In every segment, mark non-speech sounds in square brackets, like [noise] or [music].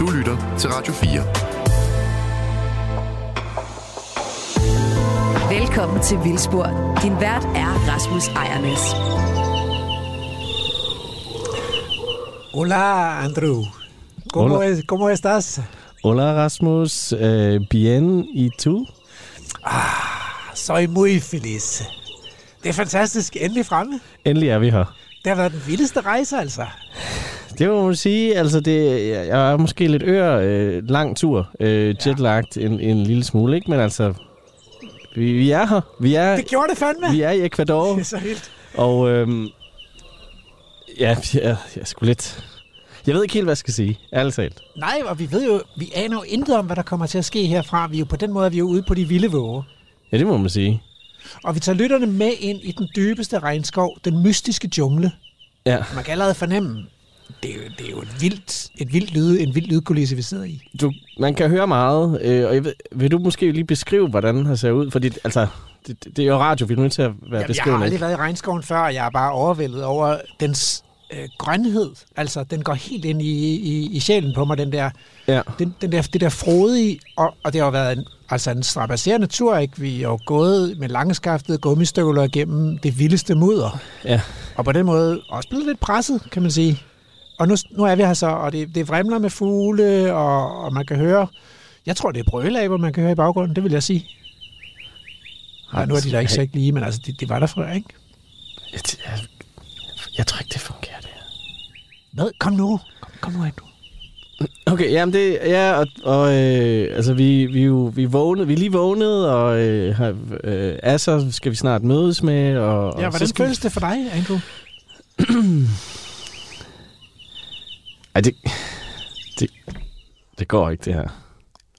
Du lytter til Radio 4. Velkommen til Vildspor. Din vært er Rasmus Ejernes. Hola, Andrew. ¿Cómo, Hola. Es, ¿Cómo estás? Hola Rasmus, uh, bien y tú? Soy muy feliz. Det er fantastisk. Endelig fremme. Endelig er vi her. Det har været den vildeste rejse, altså. Det må man sige, altså det, jeg er måske lidt øre øh, lang tur, øh, jetlagt en, en lille smule, ikke? Men altså, vi, vi er her. Vi er, Det gjorde det fandme. vi er i Ecuador, Det er så vildt. og øhm, ja, jeg, jeg sgu lidt... Jeg ved ikke helt, hvad jeg skal sige, ærligt talt. Nej, og vi ved jo, vi aner jo intet om, hvad der kommer til at ske herfra. Vi er jo på den måde, vi er jo ude på de vilde våge. Ja, det må man sige. Og vi tager lytterne med ind i den dybeste regnskov, den mystiske jungle. Ja. Man kan allerede fornemme, det er jo, det er jo et vildt, et vildt lyd, en vild lydkulisse, vi sidder i. Du, man kan høre meget, øh, og jeg ved, vil du måske lige beskrive, hvordan den her ser ud? Fordi altså, det, det er jo radio, vi er nødt til at være Jamen, jeg har aldrig været i regnskoven før, og jeg er bare overvældet over dens øh, grønhed. Altså, den går helt ind i, i, i sjælen på mig, den der, Ja. den, den der, det der frodige, og, og det har jo været en, altså en strapasserende tur, ikke? Vi har jo gået med langskaftede gummistøvler igennem det vildeste mudder, Ja. og på den måde også blevet lidt presset, kan man sige. Og nu, nu er vi her så, og det, det vrimler med fugle, og, og man kan høre, jeg tror, det er brølaber, man kan høre i baggrunden, det vil jeg sige. Ej, nu er de der ikke så ikke lige, men altså, det, det var der før, ikke? Jeg, jeg, jeg tror ikke, det fungerer, det her. Hvad? Kom nu. Kom, kom nu, Andrew. Okay, jamen det, ja, og, og øh, altså vi, vi, jo, vi, vågnet, vi er lige vågnet, og øh, øh, Asser skal vi snart mødes med, og, Ja, og hvordan skal føles det for dig, Andrew? [clears throat] [clears throat] Ej, det, det, det går ikke, det her.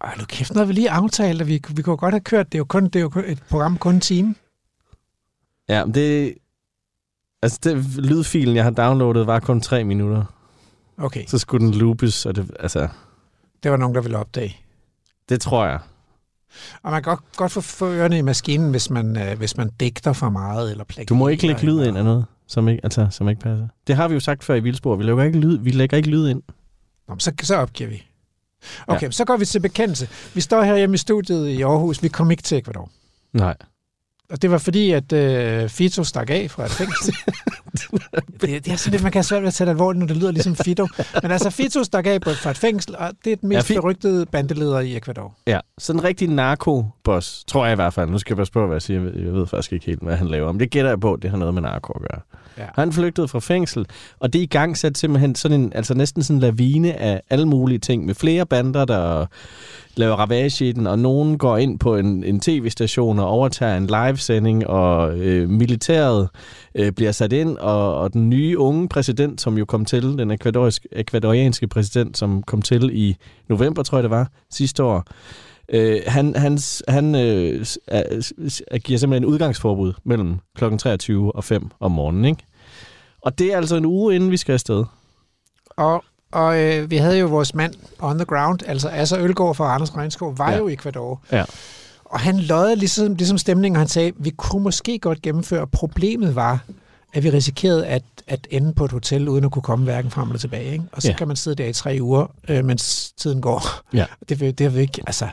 Ej, nu kæft, noget vi lige aftalt, at vi, vi kunne godt have kørt. Det er jo, kun, det er jo kun et program kun en time. Ja, men det... Altså, det, lydfilen, jeg har downloadet, var kun tre minutter. Okay, Så skulle den loopes, og det, altså, det var nogen, der ville opdage. det tror jeg. Og man kan godt, godt få, ørerne i maskinen, hvis man, øh, hvis man digter for meget eller plagierer. Du må ikke lægge lyd ind eller- noget, som ikke, altså, som ikke passer. Det har vi jo sagt før i Vildspor. Vi lægger ikke lyd, vi lægger ikke lyd ind. Nå, så, så opgiver vi. Okay, ja. så går vi til bekendelse. Vi står her hjemme i studiet i Aarhus. Vi kom ikke til Ecuador. Nej. Og det var fordi, at øh, Fito stak af fra et fængsel. [laughs] det, det er sådan lidt, man kan svært ved at tage det alvorligt, når det lyder ligesom Fito. Men altså, Fito stak af på- fra et fængsel, og det er den mest Ja, Fi- berygtede bandeleder i Ecuador. Ja, sådan en rigtig narkoboss, tror jeg i hvert fald. Nu skal jeg passe på, hvad jeg siger. Jeg ved, jeg ved faktisk ikke helt, hvad han laver. Men det gætter jeg på, det har noget med narko at gøre. Ja. Han flygtede fra fængsel, og det i gang satte simpelthen sådan en, altså næsten sådan en lavine af alle mulige ting, med flere bander, der laver ravage i den, og nogen går ind på en, en tv-station og overtager en livesending, og øh, militæret øh, bliver sat ind, og, og den nye unge præsident, som jo kom til, den ekvadorianske præsident, som kom til i november, tror jeg det var, sidste år, Øh, han han, han øh, er, giver simpelthen en udgangsforbud mellem kl. 23 og 5 om morgenen. Ikke? Og det er altså en uge, inden vi skal afsted. Og, og øh, vi havde jo vores mand on the ground, altså Asser Ølgaard fra Anders Regnskov, var Ja. jo i Ecuador. Ja. Og han løjede ligesom, ligesom stemningen, og han sagde, vi kunne måske godt gennemføre. Problemet var, at vi risikerede at, at ende på et hotel, uden at kunne komme hverken frem eller tilbage. Ikke? Og så ja. kan man sidde der i tre uger, øh, mens tiden går. Ja. [laughs] Det, vil, det, vil ikke, altså,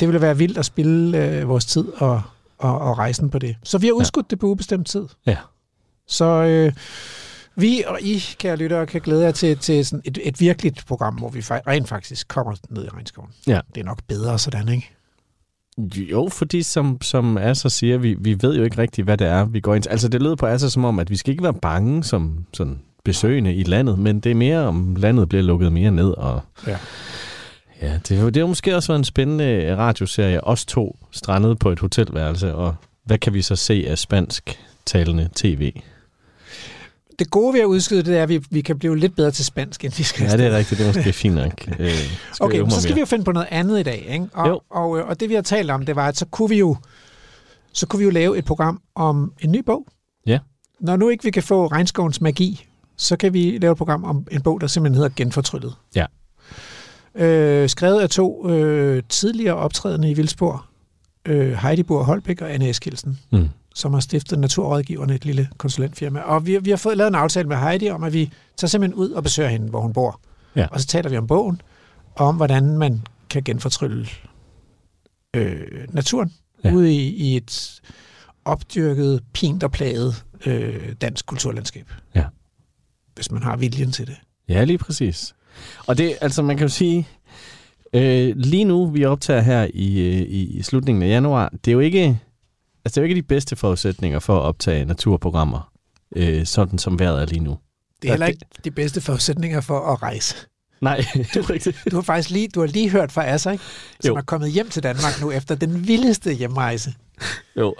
det ville være vildt at spille øh, vores tid og, og, og rejsen på det. Så vi har udskudt ja. det på ubestemt tid. Ja. Så øh, vi og I, kære lyttere, kan glæde jer til, til sådan et, et virkeligt program, hvor vi rent faktisk kommer ned i regnskoven. Ja. Det er nok bedre sådan, ikke? Jo, fordi som, som Asser siger, vi, vi ved jo ikke rigtigt, hvad det er, vi går ind til. Altså det lød på Asser som om, at vi skal ikke være bange som sådan besøgende i landet, men det er mere, om landet bliver lukket mere ned. Og, Ja. Ja, det, det har måske også været en spændende radioserie. Os to strandet på et hotelværelse, og hvad kan vi så se af spansk talende tv? Det gode ved at udskyde det er, at vi, vi kan blive lidt bedre til spansk, end vi skal Ja, det er rigtigt. Det er måske fint nok. Øh, skal Okay, så skal vi mere. jo finde på noget andet i dag, ikke? Og, Jo. og, øh, og det vi har talt om, det var, at så kunne vi jo, så kunne vi jo lave et program om en ny bog. Ja. Når nu ikke vi kan få Regnskovens magi, så kan vi lave et program om en bog, der simpelthen hedder Genfortryllet. Ja. Øh, skrevet af to øh, tidligere optrædende i Vildspor, øh, Heidi Bohr Holbæk og Anne Eskilsen, Mm. Som har stiftet Naturrådgiverne, et lille konsulentfirma. Og vi, vi har fået lavet en aftale med Heidi om, at vi tager simpelthen ud og besøger hende, hvor hun bor. Ja. Og så taler vi om bogen, om, hvordan man kan genfortrylle øh, naturen Ja. ja. ude i, i et opdyrket, pint og plaget øh, dansk kulturlandskab. Ja. Hvis man har viljen til det. Ja, lige præcis. Og det, altså man kan jo sige, øh, lige nu, vi optager her i, øh, i, i slutningen af januar, det er jo ikke, altså det er jo ikke de bedste forudsætninger for at optage naturprogrammer, øh, sådan som vejret er lige nu. Det er Ja, heller ikke de bedste forudsætninger for at rejse. Nej, [laughs] det er rigtigt. Du har faktisk lige, du har lige hørt fra Asser, ikke? som Jo. er kommet hjem til Danmark nu efter den vildeste hjemrejse. Jo.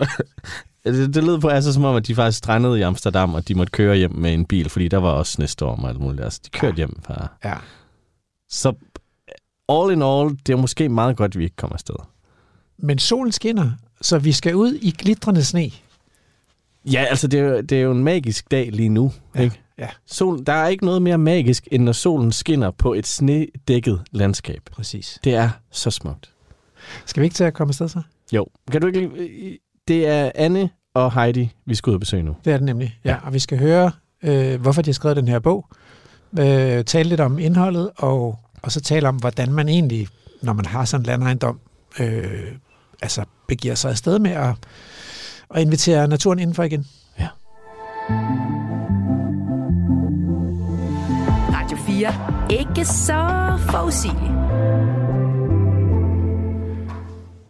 det, [laughs] det lød på altså som om, at de faktisk strandede i Amsterdam, og de måtte køre hjem med en bil, fordi der var også snestorm og alt muligt. Altså, de kørte hjem fra... Ja. Så all in all, det er måske meget godt, at vi ikke kommer afsted. Men solen skinner, så vi skal ud i glitrende sne. Ja, altså det er, jo, det er jo en magisk dag lige nu, Ja, ikke? ja. Sol, der er ikke noget mere magisk, end når solen skinner på et snedækket landskab. Præcis. Det er så smukt. Skal vi ikke til at komme afsted så? Jo. Kan du ikke Det er Anne og Heidi, vi skal ud og besøge nu. Det er det nemlig. Ja, Ja. og vi skal høre, øh, hvorfor de har skrevet den her bog. Øh, tale lidt om indholdet, og, og så tale om, hvordan man egentlig, når man har sådan en landejendom, øh, altså begiver sig afsted med at, at invitere naturen indenfor igen. Radio 4. Ikke så forudsigeligt.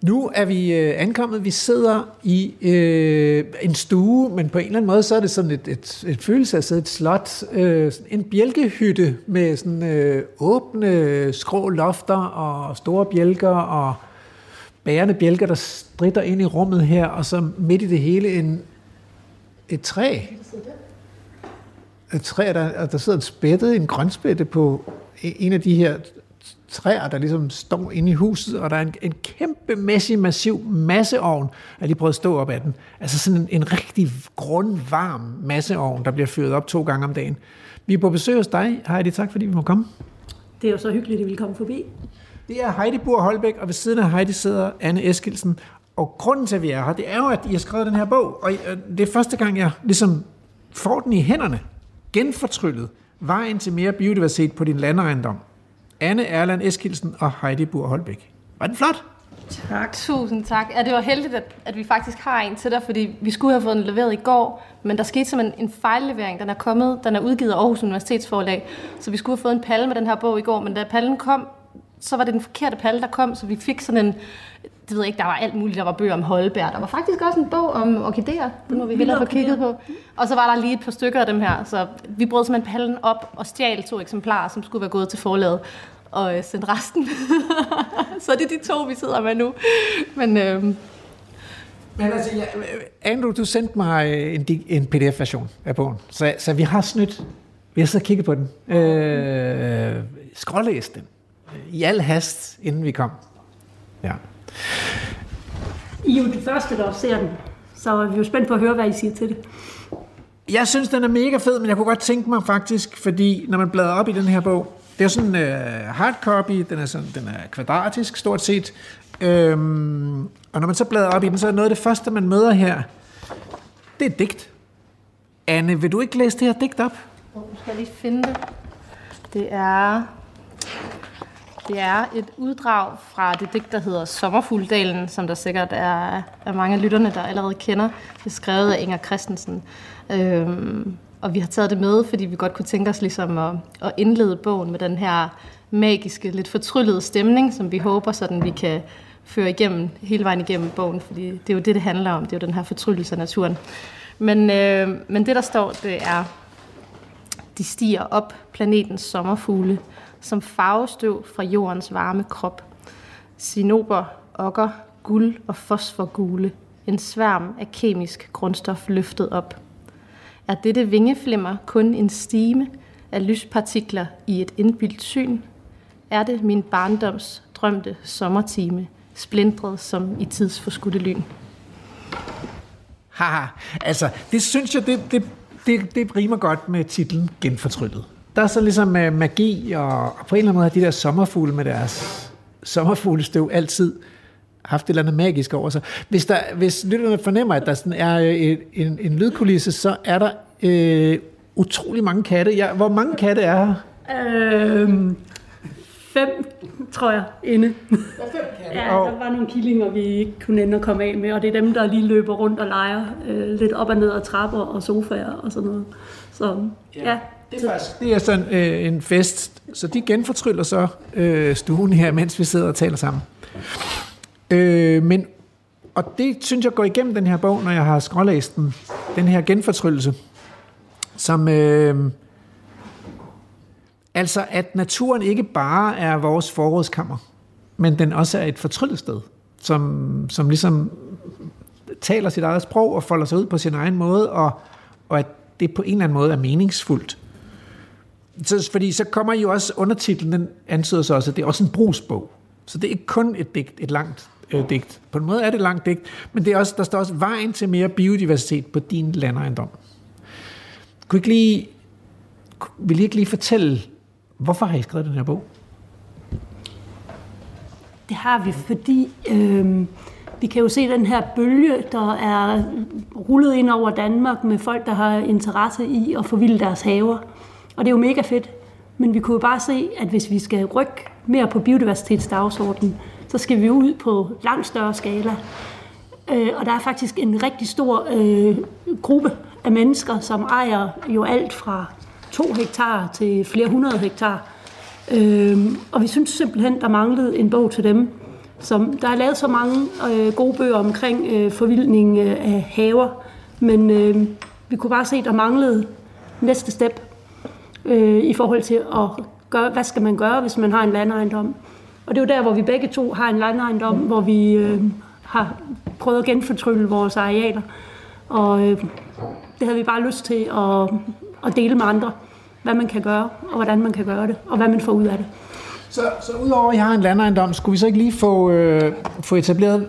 Nu er vi øh, ankommet. Vi sidder i øh, en stue, men på en eller anden måde, så er det sådan et, et, et følelse af at sidde et slot. Øh, en bjælkehytte med sådan øh, åbne skrå lofter og store bjælker og bærende bjælker, der stritter ind i rummet her, og så midt i det hele en, et træ. Et træ, der, der sidder et spætte, en grønspætte på e, en af de her træer, der ligesom står inde i huset, og der er en, en kæmpemæssig, massiv masseovn. Jeg lige prøvet at stå op af den. Altså sådan en, en rigtig grundvarm masseovn, der bliver fyret op to gange om dagen. Vi er på besøg hos dig, Heidi. Tak fordi vi må komme. Det er jo så hyggeligt, at I vil komme forbi. Det er Heidi Bur Holbæk, og ved siden af Heidi sidder Anne Eskilsen. Og grunden til, at vi er her, det er jo, at I har skrevet den her bog, og øh, det er første gang, jeg ligesom får den i hænderne. Genfortryllet. Vejen til mere biodiversitet på din landejendom. Anne Erland Eskilsen og Heidi Bur Holbæk. Var den flot? Tak. Tusind tak. Ja, det var heldigt, at, at vi faktisk har en til dig, fordi vi skulle have fået den leveret i går, men der skete simpelthen en fejllevering. Den er kommet, den er udgivet af Aarhus Universitetsforlag, så vi skulle have fået en palle med den her bog i går, men da pallen kom, så var det den forkerte palle, der kom, så vi fik sådan en, det ved jeg ikke, der var alt muligt, der var bøger om Holberg, der var faktisk også en bog om orkideer, det må vi hellere få kigget på. Og så var der lige et par stykker af dem her, så vi brød simpelthen pallen op og stjal to eksemplarer, som skulle være gået til forlaget og øh, sendte resten. [laughs] så det er de to, vi sidder med nu. Men øh, Men altså, ja, Andrew, du sendte mig øh, en, en pdf-version af bogen, så, så vi har snydt. Vi har så kigget på den. Øh, skrålæst den. I al hast, inden vi kom. Ja. I er jo de første, der ser den, så er vi jo spændt på at høre, hvad I siger til det. Jeg synes, den er mega fed, men jeg kunne godt tænke mig faktisk, fordi når man bladrer op i den her bog, det er jo sådan en uh, hardcopy, den er, sådan, den er kvadratisk stort set, øhm, og når man så bladrer op i den, så er noget af det første, man møder her, det er et digt. Anne, vil du ikke læse det her digt op? Nu skal jeg lige finde det. Det er, det er et uddrag fra det digt, der hedder Sommerfugldalen, som der sikkert er, er mange af lytterne, der allerede kender. Det er skrevet af Inger Christensen. Øhm, og vi har taget det med, fordi vi godt kunne tænke os ligesom at, at indlede bogen med den her magiske, lidt fortryllede stemning, som vi håber, sådan vi kan føre igennem, hele vejen igennem bogen, fordi det er jo det, det handler om. Det er jo den her fortryllelse af naturen. Men, øh, men det, der står, det er, de stiger op planetens sommerfugle, som farvestøv fra jordens varme krop. Sinober, okker, guld og fosforgule, en sværm af kemisk grundstof løftet op. Er dette vingeflimmer kun en stime af lyspartikler i et indbildt syn? Er det min barndoms drømte sommertime, splindret som i tidsforskudte lyn? Haha, altså, det synes jeg, det, det, det, det rimer godt med titlen Genfortryllet. Der er så ligesom uh, magi, og, og på en eller anden måde har de der sommerfugle med deres sommerfuglestøv altid haft et eller andet magisk over sig. Hvis, der, hvis lytterne fornemmer, at der sådan er øh, et, en, en lydkulisse, så er der øh, utrolig mange katte. Ja, hvor mange katte er her? Øhm, fem, tror jeg, inde. Ja, der var nogle killinger, vi ikke kunne ende at komme af med, og det er dem, der lige løber rundt og leger øh, lidt op og ned af trapper og sofaer og sådan noget. Så ja, ja det er faktisk det er sådan øh, en fest, så de genfortryller så øh, stuen her, mens vi sidder og taler sammen. Øh, men, og det synes jeg går igennem den her bog, når jeg har skrålæst den, den her genfortryllelse, som... Øh, Altså, at naturen ikke bare er vores forrådskammer, men den også er et fortryllested, som, som ligesom taler sit eget sprog og folder sig ud på sin egen måde, og, og at det på en eller anden måde er meningsfuldt. Så, fordi så kommer jo også undertitlen, den antyder så også, at det er også en brugsbog. Så det er ikke kun et digt, et langt øh, digt. På en måde er det et langt digt, men det er også, der står også vejen til mere biodiversitet på din landejendom. Kunne ikke lige, vil I ikke lige fortælle, Hvorfor har I skrevet den her bog? Det har vi, fordi øh, vi kan jo se den her bølge, der er rullet ind over Danmark med folk, der har interesse i at forvilde deres haver. Og det er jo mega fedt. Men vi kunne jo bare se, at hvis vi skal rykke mere på biodiversitetsdagsordenen, så skal vi ud på langt større skala. Øh, og der er faktisk en rigtig stor øh, gruppe af mennesker, som ejer jo alt fra to hektar til flere hundrede hektar. Øh, og vi synes simpelthen, der manglede en bog til dem. Som, der er lavet så mange øh, gode bøger omkring øh, forvildning øh, af haver, men øh, vi kunne bare se, der manglede næste step øh, i forhold til at gøre, hvad skal man gøre, hvis man har en landejendom. Og det er jo der, hvor vi begge to har en landejendom, hvor vi øh, har prøvet at genfortrylle vores arealer. Og øh, det havde vi bare lyst til at, at dele med andre hvad man kan gøre, og hvordan man kan gøre det, og hvad man får ud af det. Så, så udover at jeg har en landejendom, skulle vi så ikke lige få, øh, få etableret,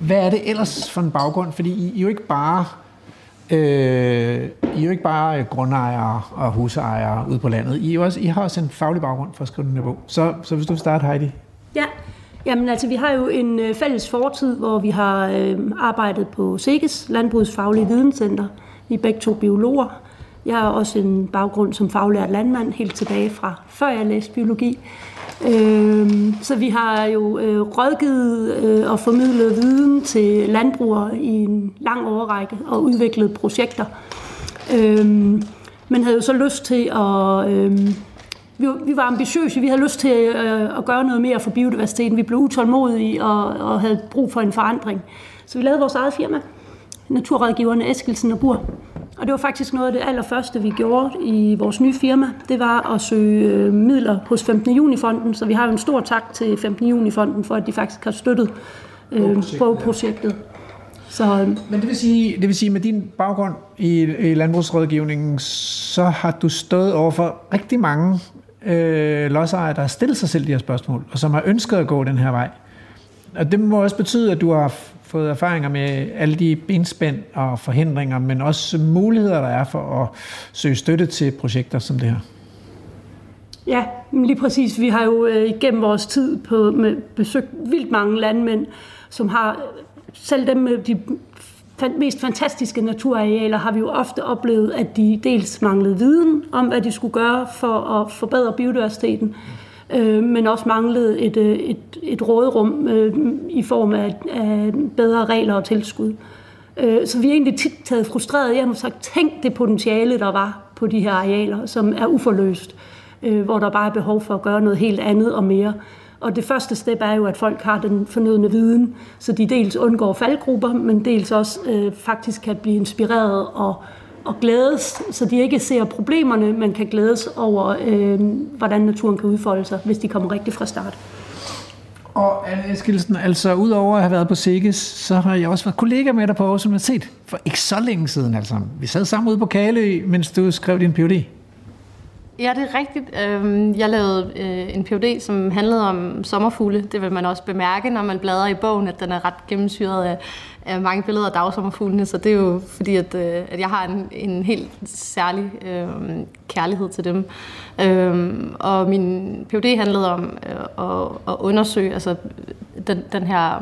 hvad er det ellers for en baggrund? Fordi I, I jo ikke bare øh, I er jo ikke bare øh, grundejere og husejere ude på landet. I, er også, I har også en faglig baggrund for at skrive den her bog. Så, så hvis du starter, Heidi. Ja, Jamen altså, vi har jo en øh, fælles fortid, hvor vi har øh, arbejdet på SEGES, Landbrugets Faglige Videnscenter. Vi er begge to biologer, jeg har også en baggrund som faglært landmand, helt tilbage fra før jeg læste biologi. Øh, så vi har jo øh, rådgivet øh, og formidlet viden til landbrugere i en lang overrække og udviklet projekter. Øh, men havde jo så lyst til at... Øh, vi, vi var ambitiøse, vi havde lyst til øh, at gøre noget mere for biodiversiteten. Vi blev utålmodige og, og havde brug for en forandring. Så vi lavede vores eget firma, Naturrådgiverne Eskelsen og Bur. Og det var faktisk noget af det allerførste, vi gjorde i vores nye firma. Det var at søge øh, midler hos 15. juni-fonden, så vi har jo en stor tak til 15. juni-fonden for, at de faktisk har støttet øh, på projektet. Så, øh, Men det vil sige, det vil sige med din baggrund i, i landbrugsrådgivningen, så har du stået over for rigtig mange øh, lodsejere, der har stillet sig selv de her spørgsmål, og som har ønsket at gå den her vej. Og det må også betyde, at du har fået erfaringer med alle de benspænd og forhindringer, men også muligheder, der er for at søge støtte til projekter som det her. Ja, lige præcis. Vi har jo øh, igennem vores tid på, med besøgt vildt mange landmænd, som har selv dem med de mest fantastiske naturarealer har vi jo ofte oplevet, at de dels manglede viden om, hvad de skulle gøre for at forbedre biodiversiteten, øh, men også manglede et, øh, et, et råderum øh, i form af, af bedre regler og tilskud. Øh, så vi er egentlig tit taget frustreret. Jeg har sagt, tænk det potentiale, der var på de her arealer, som er uforløst, øh, hvor der bare er behov for at gøre noget helt andet og mere. Og det første step er jo, at folk har den fornødne viden, så de dels undgår faldgrupper, men dels også øh, faktisk kan blive inspireret og og glædes, så de ikke ser problemerne, men kan glædes over, øh, hvordan naturen kan udfolde sig, hvis de kommer rigtigt fra start. Og Anne Eskildsen, altså udover at have været på Sikkes, så har jeg også været kollega med dig på Aarhus Universitet for ikke så længe siden. Altså. Vi sad sammen ude på Kalø, mens du skrev din Ph.D. Ja, det er rigtigt. Øhm, jeg lavede øh, en PhD, som handlede om sommerfugle. Det vil man også bemærke, når man bladrer i bogen, at den er ret gennemsyret af, mange billeder af dagsommerfuglene. Så det er jo fordi, at, øh, at jeg har en, en helt særlig øh, kærlighed til dem. Øhm, og min PhD handlede om øh, at, at undersøge altså, den, den her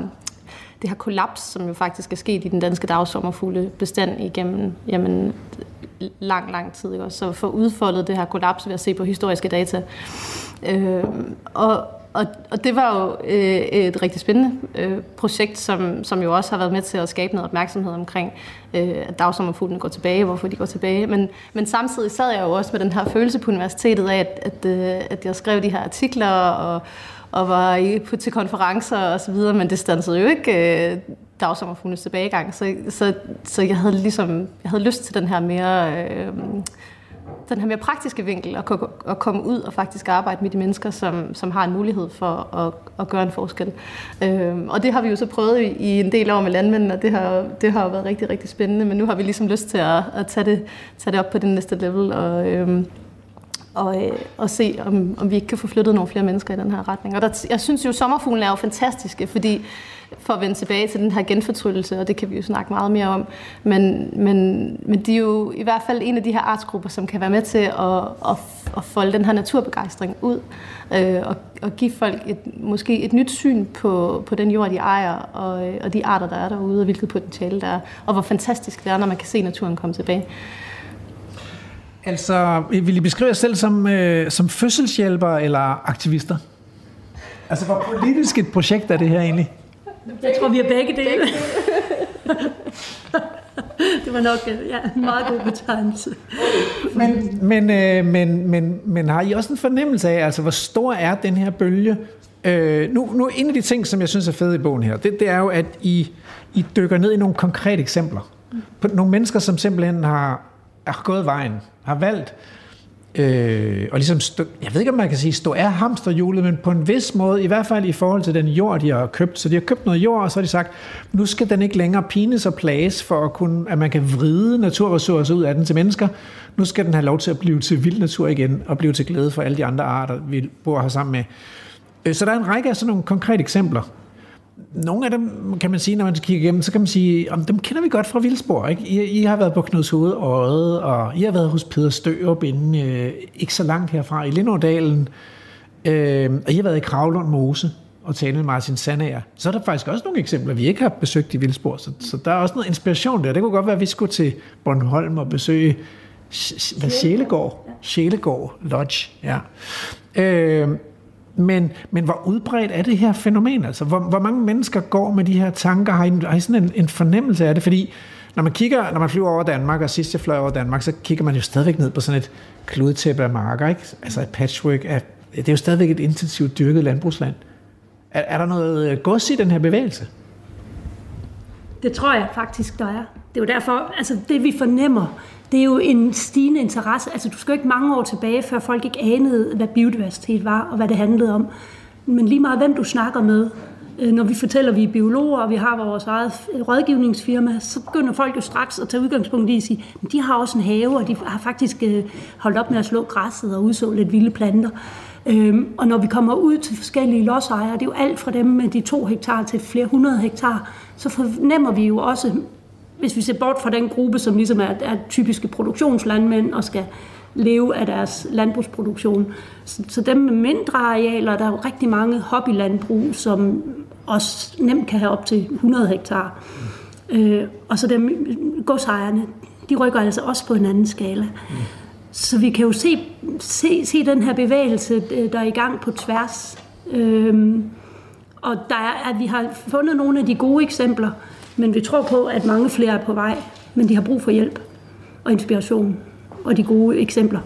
det her kollaps, som jo faktisk er sket i den danske dagsommerfuglebestand igennem jamen, lang, lang tid. Ikke? Så få udfoldet det her kollaps ved at se på historiske data. Øh, og, og, og det var jo øh, et rigtig spændende øh, projekt, som, som jo også har været med til at skabe noget opmærksomhed omkring, øh, at dagsommerfuglene går tilbage, hvorfor de går tilbage. Men, men samtidig sad jeg jo også med den her følelse på universitetet af, at, at, øh, at jeg skrev de her artikler og, og var i, på, til konferencer og så videre, men det stansede jo ikke øh, dagsommerfuglenes tilbagegang. Så, så, så jeg havde ligesom jeg havde lyst til den her mere... Øh, den her mere praktiske vinkel, at, at komme ud og faktisk arbejde med de mennesker, som, som har en mulighed for at, at gøre en forskel. Øh, og det har vi jo så prøvet i, i en del år med landmændene, og det har, det har jo været rigtig, rigtig spændende, men nu har vi ligesom lyst til at, at tage, det, tage det op på den næste level, og, øh, og, øh, og se, om, om vi ikke kan få flyttet nogle flere mennesker i den her retning. Og der, jeg synes jo, at sommerfuglen er jo fantastiske, fordi for at vende tilbage til den her genfortryllelse, og det kan vi jo snakke meget mere om. Men, men, men de er jo i hvert fald en af de her artsgrupper, som kan være med til at, at, at folde den her naturbegejstring ud, øh, og, og give folk et, måske et nyt syn på, på den jord, de ejer, og, øh, og de arter, der er derude, og hvilket potentiale der er, og hvor fantastisk det er, når man kan se naturen komme tilbage. Altså, vil I beskrive jer selv som, øh, som fødselshjælper eller aktivister? Altså, hvor politisk et projekt er det her egentlig? Jeg tror, vi er begge dele. [laughs] det var nok ja, en meget god betegnelse. Men, men, øh, men, men, men har I også en fornemmelse af, altså, hvor stor er den her bølge? Øh, nu, nu, en af de ting, som jeg synes er fede i bogen her, det, det er jo, at I, I dykker ned i nogle konkrete eksempler. På nogle mennesker, som simpelthen har, har gået vejen, har valgt øh, og ligesom, stå, jeg ved ikke, om man kan sige, stå af hamsterhjulet, men på en vis måde, i hvert fald i forhold til den jord, de har købt. Så de har købt noget jord, og så har de sagt, nu skal den ikke længere pines og plages, for at, kunne, at man kan vride naturressourcer ud af den til mennesker. Nu skal den have lov til at blive til vild natur igen, og blive til glæde for alle de andre arter, vi bor her sammen med. Øh, så der er en række af sådan nogle konkrete eksempler nogle af dem, kan man sige, når man kigger igennem, så kan man sige, om dem kender vi godt fra Vildsborg. Ikke? I, I har været på Knuds Hoved Øjet, og I har været hos Peter Størup inden, øh, ikke så langt herfra, i Lindordalen. Øh, og I har været i Kravlund Mose og talt med Martin Sandager. Så er der faktisk også nogle eksempler, vi ikke har besøgt i Vildsborg, så, så der er også noget inspiration der. Det kunne godt være, at vi skulle til Bornholm og besøge hvad, Sjælegård. Sjælegård Lodge, ja. Øh, men, men hvor udbredt er det her fænomen? Altså, hvor, hvor mange mennesker går med de her tanker? Har I, har I sådan en, en fornemmelse af det? Fordi når man kigger, når man flyver over Danmark, og sidst jeg fløj over Danmark, så kigger man jo stadigvæk ned på sådan et kludetæppe af marker, ikke? Altså et patchwork af, det er jo stadigvæk et intensivt dyrket landbrugsland. Er, er der noget øh, gods i den her bevægelse? Det tror jeg faktisk, der er. Det er jo derfor, altså det vi fornemmer, det er jo en stigende interesse. Altså, du skal jo ikke mange år tilbage, før folk ikke anede, hvad biodiversitet var, og hvad det handlede om. Men lige meget, hvem du snakker med, øh, når vi fortæller, at vi er biologer, og vi har vores eget rådgivningsfirma, så begynder folk jo straks at tage udgangspunkt i at sige, at de har også en have, og de har faktisk øh, holdt op med at slå græsset og udså lidt vilde planter. Øhm, og når vi kommer ud til forskellige lodsejere, det er jo alt fra dem med de to hektar til flere hundrede hektar, så fornemmer vi jo også hvis vi ser bort fra den gruppe, som ligesom er, er typiske produktionslandmænd og skal leve af deres landbrugsproduktion. Så, så dem med mindre arealer, der er jo rigtig mange hobbylandbrug, som også nemt kan have op til 100 hektar. Øh, og så dem godsejerne, de rykker altså også på en anden skala. Mm. Så vi kan jo se, se, se den her bevægelse, øh, der er i gang på tværs. Øh, og der er, at vi har fundet nogle af de gode eksempler, men vi tror på, at mange flere er på vej, men de har brug for hjælp og inspiration og de gode eksempler.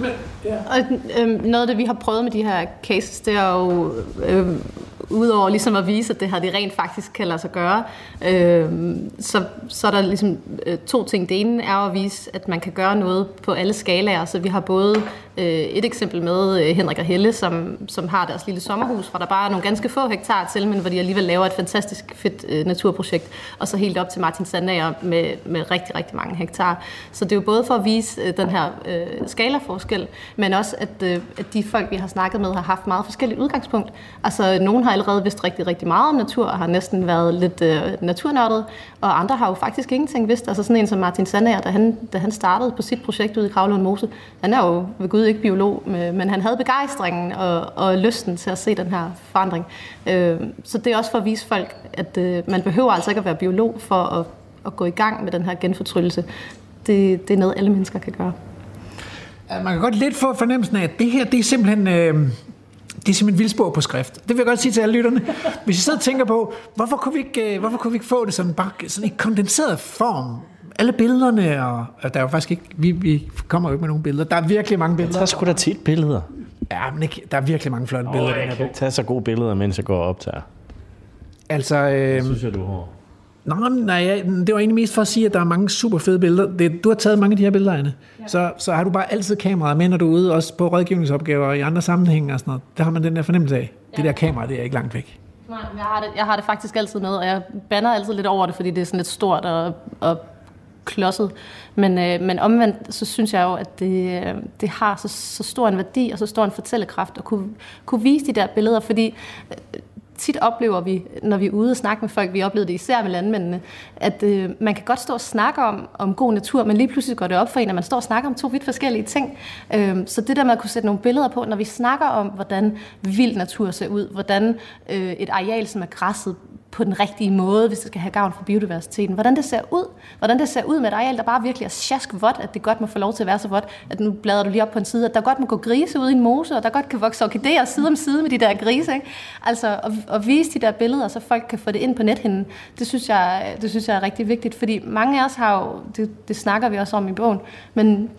Men, ja. Og øh, noget af det, vi har prøvet med de her cases, det er jo øh, udover ligesom at vise, at det her det rent faktisk kan lade sig gøre, øh, så, så er der ligesom øh, to ting. Det ene er at vise, at man kan gøre noget på alle skalaer. Så vi har både øh, et eksempel med øh, Henrik og Helle, som, som har deres lille sommerhus, hvor der bare er nogle ganske få hektar til, men hvor de alligevel laver et fantastisk fedt øh, naturprojekt. Og så helt op til Martin Sandager med, med rigtig, rigtig mange hektar. Så det er jo både for at vise øh, den her øh, skalaforskel, men også at, øh, at de folk, vi har snakket med, har haft meget forskellige udgangspunkt. Altså, nogen har allerede vidst rigtig, rigtig meget om natur, og har næsten været lidt øh, naturnørdet, og andre har jo faktisk ingenting vidst. Altså sådan en som Martin Sandager, da han, da han startede på sit projekt ude i Kravlund Mose, han er jo ved Gud ikke biolog, øh, men han havde begejstringen og, og lysten til at se den her forandring. Øh, så det er også for at vise folk, at øh, man behøver altså ikke at være biolog for at, at gå i gang med den her genfortryllelse. Det, det er noget, alle mennesker kan gøre. Man kan godt lidt få fornemmelsen af, at det her, det er simpelthen... Øh, det er simpelthen vildspor på skrift. Det vil jeg godt sige til alle lytterne. Hvis I sidder og tænker på, hvorfor kunne vi ikke, øh, hvorfor kunne vi ikke få det sådan, bare, sådan i kondenseret form? Alle billederne, og, og der er jo faktisk ikke, vi, vi kommer jo ikke med nogen billeder. Der er virkelig mange billeder. Der er sgu da tit billeder. Ja, men ikke, der er virkelig mange flotte billeder. Oh, jeg kan tage så gode billeder, mens jeg går og optager. Altså, øh, synes jeg, du har. Nå, nej, det var egentlig mest for at sige, at der er mange super fede billeder. Det, du har taget mange af de her billeder, Anne. Ja. Så, så har du bare altid kameraet med, når du er ude, også på rådgivningsopgaver og i andre sammenhænge og sådan noget. Der har man den der fornemmelse af. Ja. Det der kamera, det er ikke langt væk. Nej, jeg har, det, jeg har det faktisk altid med, og jeg banner altid lidt over det, fordi det er sådan lidt stort og, og klodset. Men, øh, men omvendt, så synes jeg jo, at det, øh, det har så, så stor en værdi og så stor en fortællekraft at kunne, kunne vise de der billeder, fordi øh, tit oplever vi, når vi er ude og snakke med folk, vi oplevede det især med landmændene, at øh, man kan godt stå og snakke om, om god natur, men lige pludselig går det op for en, at man står og snakker om to vidt forskellige ting. Øh, så det der med at kunne sætte nogle billeder på, når vi snakker om, hvordan vild natur ser ud, hvordan øh, et areal, som er græsset, på den rigtige måde, hvis det skal have gavn for biodiversiteten. Hvordan det ser ud. Hvordan det ser ud med et areal, der bare virkelig er sjask vådt, at det godt må få lov til at være så vådt, at nu bladrer du lige op på en side, at der godt må gå grise ud i en mose, og der godt kan vokse orkideer side om side med de der grise. Ikke? Altså og, at, vise de der billeder, så folk kan få det ind på nethinden, det synes jeg, det synes jeg er rigtig vigtigt, fordi mange af os har jo, det, det snakker vi også om i bogen, men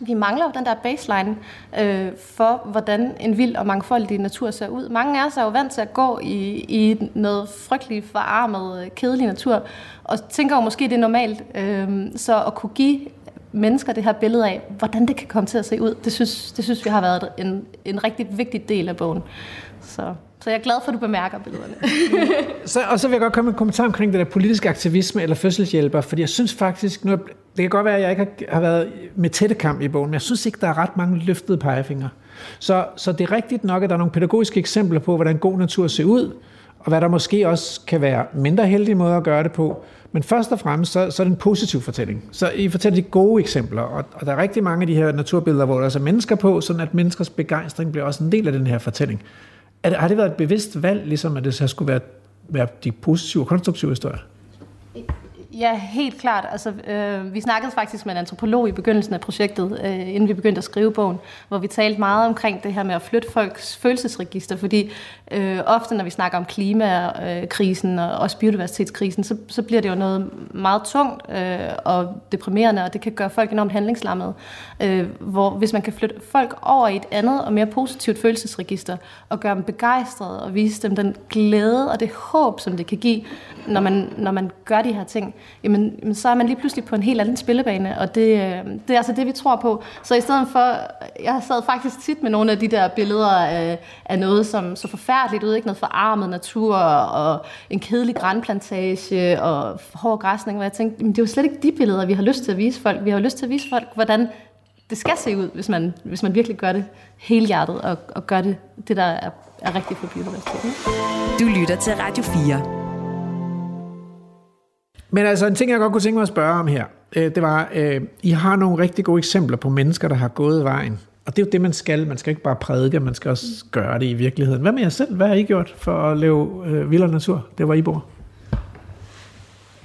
vi mangler jo den der baseline øh, for, hvordan en vild og mangfoldig natur ser ud. Mange af os er jo vant til at gå i, i noget frygteligt forarmet, øh, kedelig natur, og tænker jo måske, det er normalt. Øh, så at kunne give mennesker det her billede af, hvordan det kan komme til at se ud, det synes, det synes vi har været en, en rigtig vigtig del af bogen. Så så jeg er glad for, at du bemærker billederne. [laughs] så, og så vil jeg godt komme med en kommentar omkring det der politiske aktivisme eller fødselshjælper, fordi jeg synes faktisk, nu, det kan godt være, at jeg ikke har, har været med tætte kamp i bogen, men jeg synes ikke, der er ret mange løftede pegefingre. Så, så det er rigtigt nok, at der er nogle pædagogiske eksempler på, hvordan god natur ser ud, og hvad der måske også kan være mindre heldige måder at gøre det på. Men først og fremmest, så, så er det en positiv fortælling. Så I fortæller de gode eksempler, og, og der er rigtig mange af de her naturbilleder, hvor der er altså mennesker på, sådan at menneskers begejstring bliver også en del af den her fortælling. Er det, har det været et bevidst valg, ligesom at det så skulle være, være de positive og konstruktive historier? Ja, helt klart. Altså, øh, vi snakkede faktisk med en antropolog i begyndelsen af projektet, øh, inden vi begyndte at skrive bogen, hvor vi talte meget omkring det her med at flytte folks følelsesregister, fordi øh, ofte når vi snakker om klimakrisen øh, og også biodiversitetskrisen, så, så bliver det jo noget meget tungt øh, og deprimerende, og det kan gøre folk enormt handlingslammede. Øh, hvor hvis man kan flytte folk over i et andet og mere positivt følelsesregister, og gøre dem begejstrede og vise dem den glæde og det håb, som det kan give, når man, når man gør de her ting, jamen, så er man lige pludselig på en helt anden spillebane, og det, øh, det er altså det, vi tror på. Så i stedet for, jeg sad faktisk tit med nogle af de der billeder af, af noget, som så forfærdeligt ud, ikke noget forarmet natur, og en kedelig grænplantage, og hård græsning, hvor jeg tænkte, jamen, det er jo slet ikke de billeder, vi har lyst til at vise folk. Vi har lyst til at vise folk, hvordan det skal se ud, hvis man, hvis man virkelig gør det helhjertet, og, og gør det, det der er, er rigtigt for biodiversiteten. Du lytter til Radio 4. Men altså en ting, jeg godt kunne tænke mig at spørge om her, øh, det var, øh, I har nogle rigtig gode eksempler på mennesker, der har gået vejen. Og det er jo det, man skal. Man skal ikke bare prædike, man skal også gøre det i virkeligheden. Hvad med jer selv? Hvad har I gjort for at leve øh, vild natur? Det var I bor.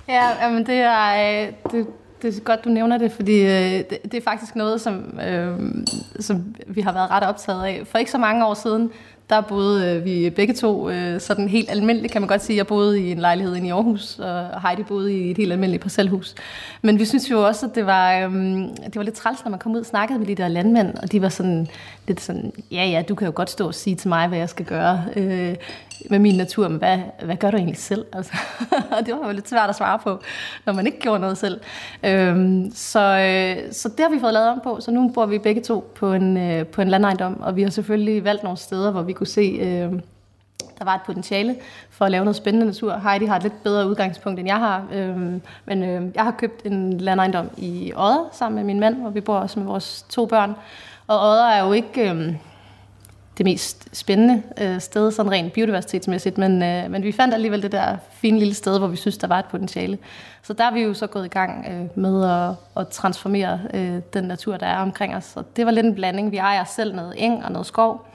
Ja, men det er, øh, det, det er godt, du nævner det, fordi øh, det, det er faktisk noget, som, øh, som vi har været ret optaget af. For ikke så mange år siden, der boede øh, vi begge to øh, sådan helt almindeligt, kan man godt sige. Jeg boede i en lejlighed inde i Aarhus, og Heidi boede i et helt almindeligt parcelhus. Men vi synes jo også, at det var, øh, det var lidt træls, når man kom ud og snakkede med de der landmænd, og de var sådan lidt sådan, ja ja, du kan jo godt stå og sige til mig, hvad jeg skal gøre. Øh, med min natur, men hvad, hvad gør du egentlig selv? [laughs] Altså, det var jo lidt svært at svare på, når man ikke gjorde noget selv. Øhm, så, øh, så det har vi fået lavet om på, så nu bor vi begge to på en, øh, på en landejendom, og vi har selvfølgelig valgt nogle steder, hvor vi kunne se, øh, der var et potentiale for at lave noget spændende natur. Heidi har et lidt bedre udgangspunkt, end jeg har, Øhm, men øh, jeg har købt en landejendom i Odder sammen med min mand, hvor vi bor også med vores to børn. Og Odder er jo ikke... Øh, det mest spændende øh, sted, sådan rent biodiversitetsmæssigt, men, øh, men vi fandt alligevel det der fine lille sted, hvor vi synes, der var et potentiale. Så der er vi jo så gået i gang øh, med at, at transformere øh, den natur, der er omkring os. Og det var lidt en blanding. Vi ejer selv noget eng og noget skov.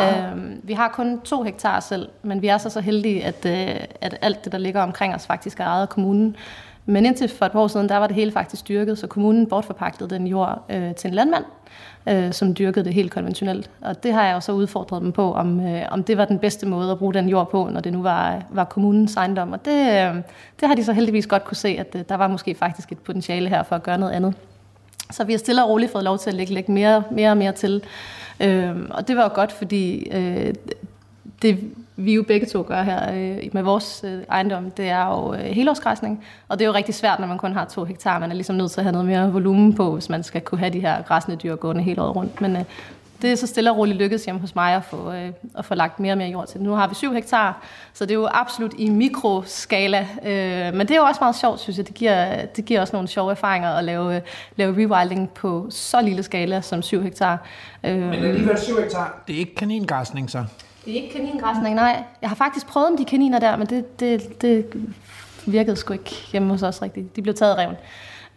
Øh, vi har kun to hektar selv, men vi er så så heldige, at, øh, at alt det, der ligger omkring os, faktisk er ejet af kommunen. Men indtil for et par år siden, der var det hele faktisk dyrket, så kommunen bortforpagtede den jord øh, til en landmand, øh, som dyrkede det helt konventionelt. Og det har jeg også udfordret dem på, om, øh, om det var den bedste måde at bruge den jord på, når det nu var, var kommunens ejendom. Og det, øh, det har de så heldigvis godt kunne se, at øh, der var måske faktisk et potentiale her for at gøre noget andet. Så vi har stille og roligt fået lov til at lægge, lægge mere, mere og mere til. Øh, og det var jo godt, fordi øh, det vi jo begge to gør her øh, med vores øh, ejendom, det er jo øh, helårsgræsning. Og det er jo rigtig svært, når man kun har to hektar. Man er ligesom nødt til at have noget mere volumen på, hvis man skal kunne have de her græsne dyr gående hele året rundt. Men øh, det er så stille og roligt lykkedes hjemme hos mig at få, øh, at få lagt mere og mere jord til. Nu har vi 7 hektar, så det er jo absolut i mikroskala. Øh, men det er jo også meget sjovt, synes jeg. Det giver, det giver også nogle sjove erfaringer at lave, lave rewilding på så lille skala som 7 hektar. Øh, Men alligevel 7 hektar, det er ikke kaningræsning så? Det er ikke kaningræsning, nej. Jeg har faktisk prøvet med de kaniner der, men det, det, det virkede sgu ikke hjemme hos os rigtigt. De blev taget af reven.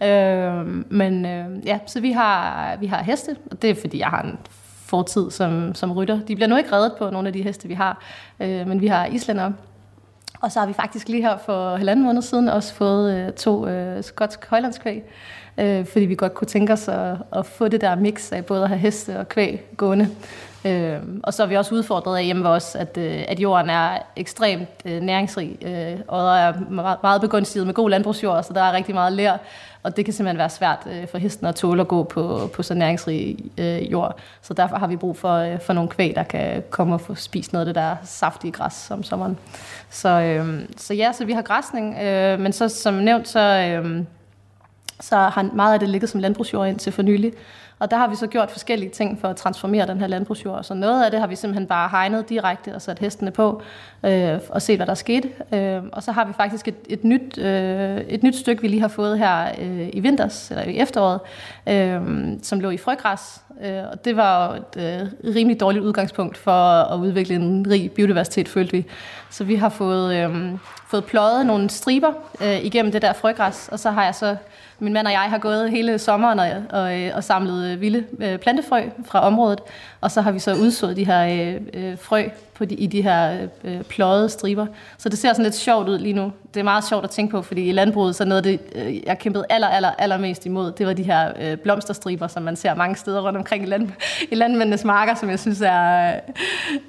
Øh, men øh, ja, så vi har, vi har heste, og det er fordi, jeg har en fortid som, som rytter. De bliver nu ikke reddet på nogle af de heste, vi har, øh, men vi har islænder. Og så har vi faktisk lige her for halvanden måned siden også fået øh, to øh, skotsk højlandskvæg, øh, fordi vi godt kunne tænke os at, at få det der mix af både at have heste og kvæg gående. Øh, og så er vi også udfordret af hjemme ved os, at, øh, at jorden er ekstremt øh, næringsrig, øh, og der er meget, meget begunstiget med god landbrugsjord, så der er rigtig meget lær, og det kan simpelthen være svært øh, for hesten at tåle at gå på, på så næringsrig øh, jord. Så derfor har vi brug for, øh, for nogle kvæg, der kan komme og få spist noget af det der saftige græs om sommeren. Så, øh, så ja, så vi har græsning, øh, men så som nævnt, så, øh, så har meget af det ligget som landbrugsjord indtil for nylig. Og der har vi så gjort forskellige ting for at transformere den her landbrugsjord. Så noget af det har vi simpelthen bare hegnet direkte og sat hestene på øh, og set, hvad der skete. Øh, og så har vi faktisk et, et, nyt, øh, et nyt stykke, vi lige har fået her øh, i vinters, eller i efteråret, øh, som lå i frøgræs. Øh, og det var et øh, rimelig dårligt udgangspunkt for at udvikle en rig biodiversitet, følte vi. Så vi har fået, øh, fået pløjet nogle striber øh, igennem det der frøgræs, og så har jeg så min mand og jeg har gået hele sommeren og, og, øh, og samlet øh, vilde øh, plantefrø fra området, og så har vi så udsået de her øh, øh, frø på de, i de her øh, øh pløjede striber. Så det ser sådan lidt sjovt ud lige nu. Det er meget sjovt at tænke på, fordi i landbruget, så noget det, øh, jeg kæmpede aller, aller, aller mest imod, det var de her øh, blomsterstriber, som man ser mange steder rundt omkring i, land, i landmændenes marker, som jeg synes er,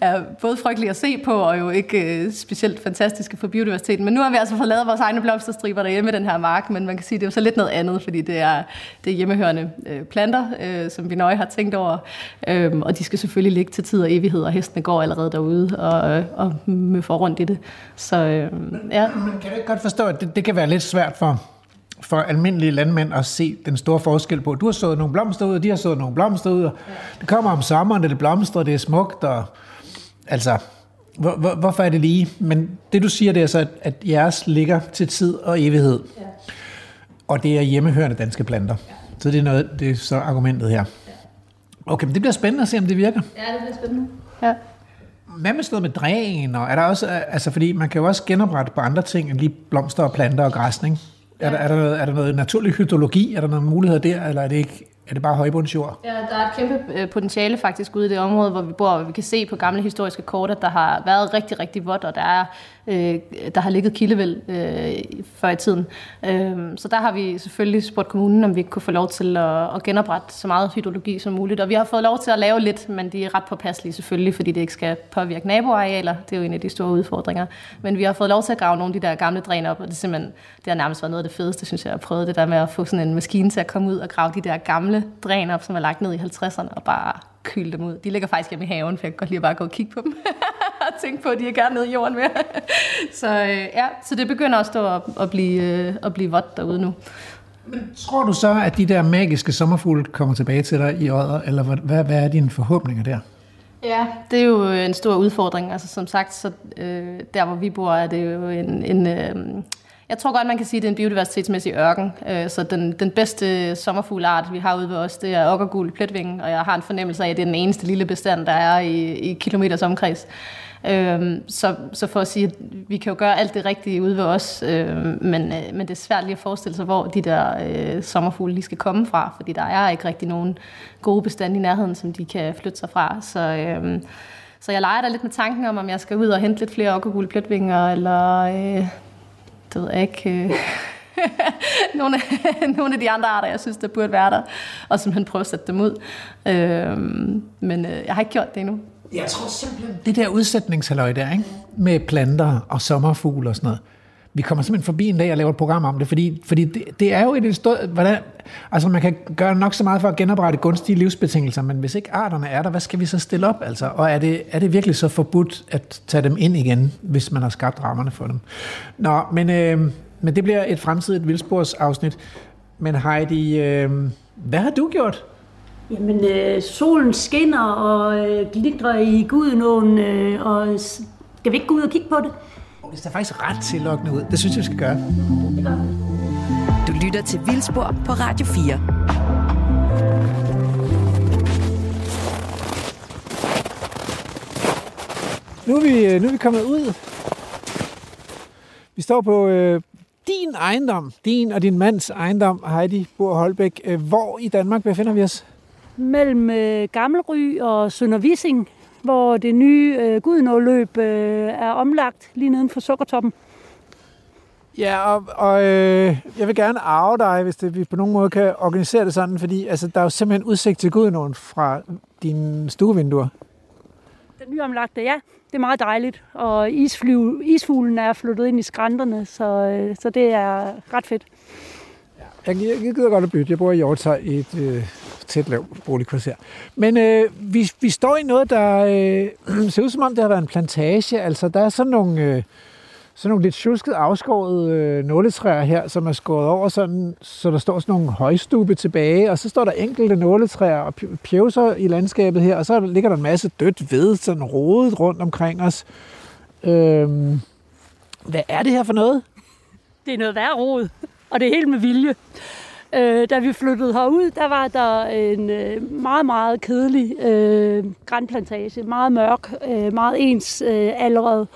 er både frygtelige at se på, og jo ikke øh, specielt fantastiske for biodiversiteten. Men nu har vi altså fået lavet vores egne blomsterstriber derhjemme i den her mark, men man kan sige, det er jo så lidt noget andet, fordi det er, det er hjemmehørende øh, planter, øh, som vi nøje har tænkt over, øh, og de skal selvfølgelig ligge til tid og evighed, og hestene går allerede derude og, og møffer rundt i det. Så øh, ja. Men kan du ikke godt forstå, at det, det kan være lidt svært for, for almindelige landmænd at se den store forskel på. Du har sået nogle blomster ud, og de har sået nogle blomster ud, og det kommer om sommeren, det blomstrer, det er smukt, og altså, hvor, hvor, hvorfor er det lige? Men det du siger, det er så, at, at jeres ligger til tid og evighed. Ja. Og det er hjemmehørende danske planter. Ja. Så det er, noget, det er så argumentet her. Okay, men det bliver spændende at se, om det virker. Ja, det bliver spændende. Ja. Hvad med sådan noget med dræn? Og er der også, altså fordi man kan jo også genoprette på andre ting end lige blomster og planter og græsning. Er, der, er, der noget, er der noget naturlig hydrologi? Er der noget muligheder der, eller er det ikke er det bare højbundsjord? Ja, der er et kæmpe øh, potentiale faktisk ude i det område, hvor vi bor, vi kan se på gamle historiske kort, at der har været rigtig, rigtig vådt, og der, er, øh, der har ligget kildevæld øh, før i tiden. Øh, så der har vi selvfølgelig spurgt kommunen, om vi ikke kunne få lov til at, at genoprette så meget hydrologi som muligt. Og vi har fået lov til at lave lidt, men de er ret påpasselige selvfølgelig, fordi det ikke skal påvirke naboarealer. Det er jo en af de store udfordringer. Men vi har fået lov til at grave nogle af de der gamle dræner op, og det, er simpelthen, det har nærmest været noget af det fedeste, synes jeg, at prøve det der med at få sådan en maskine til at komme ud og grave de der gamle dræner op, som er lagt ned i 50'erne, og bare kyle dem ud. De ligger faktisk hjemme i haven, for jeg kan godt lide at bare gå og kigge på dem. [laughs] og tænke på, at de er gerne nede i jorden mere. [laughs] så øh, ja, så det begynder også at, at, blive, øh, at blive vådt derude nu. Men tror du så, at de der magiske sommerfugle kommer tilbage til dig i året, eller hvad, hvad er dine forhåbninger der? Ja, det er jo en stor udfordring. Altså som sagt, så øh, der hvor vi bor, er det jo en, en, øh, jeg tror godt, man kan sige, at det er en biodiversitetsmæssig ørken. Øh, så den, den bedste sommerfuglart, vi har ude ved os, det er okkergul pletvinge, og jeg har en fornemmelse af, at det er den eneste lille bestand, der er i, i kilometers omkreds. Øhm, så, så for at sige, at vi kan jo gøre alt det rigtige ude ved os, øhm, men, øh, men det er svært lige at forestille sig, hvor de der øh, sommerfugle lige skal komme fra, fordi der er ikke rigtig nogen gode bestande i nærheden, som de kan flytte sig fra. Så, øhm, så jeg leger da lidt med tanken om, om jeg skal ud og hente lidt flere okkergule pletvinger, eller øh, det ved jeg ikke... Øh, [laughs] nogle, af, [laughs] nogle af de andre arter, jeg synes, der burde være der, og simpelthen prøve at sætte dem ud. Øhm, men øh, jeg har ikke gjort det endnu. Jeg tror simpelthen, det der udsætningshalløj der, ikke? med planter og sommerfugle og sådan noget, vi kommer simpelthen forbi en dag og laver et program om det, fordi, fordi det, det er jo et stort... Hvordan, altså man kan gøre nok så meget for at genoprette gunstige livsbetingelser, men hvis ikke arterne er der, hvad skal vi så stille op? Altså? Og er det, er det virkelig så forbudt at tage dem ind igen, hvis man har skabt rammerne for dem? Nå, men, øh, men det bliver et fremtidigt vildsporsafsnit. Men Heidi, øh, hvad har du gjort? Jamen, øh, solen skinner og øh, glitrer i Gudenåen, øh, og skal vi ikke gå ud og kigge på det? Det ser faktisk ret tillokkende ud. Det synes jeg, vi skal gøre. Du lytter til Vildspor på Radio 4. Nu er vi, nu er vi kommet ud. Vi står på øh, din ejendom, din og din mands ejendom, Heidi Bor Holbæk. Øh, hvor i Danmark befinder vi os? Mellem øh, Gammelry og Søndervising, hvor det nye øh, Gudenåløb øh, er omlagt lige neden for Sukkertoppen. Ja, og, og øh, jeg vil gerne arve dig, hvis det, vi på nogen måde kan organisere det sådan, fordi altså, der er jo simpelthen udsigt til Gudenåen fra dine stuevinduer. Den nye omlagte, ja, det er meget dejligt, og isflyv, isfuglen er flyttet ind i skrænterne, så, øh, så det er ret fedt. Jeg, jeg, gider godt at bytte. Jeg bor i Hjortøj i et øh, tæt lavt boligkvarter. Men øh, vi, vi står i noget, der øh, [clears throat] ser ud som om, det har været en plantage. Altså, der er sådan nogle, øh, sådan nogle lidt tjusket afskåret øh, nåletræer her, som er skåret over, sådan, så der står sådan nogle højstube tilbage, og så står der enkelte nåletræer og pjevser i landskabet her, og så ligger der en masse dødt ved, sådan rodet rundt omkring os. Øh, hvad er det her for noget? Det er noget værre rod, og det er helt med vilje. Øh, da vi flyttede herud, der var der en øh, meget, meget kedelig øh, grænplantage. Meget mørk, øh, meget ens øh, allerede,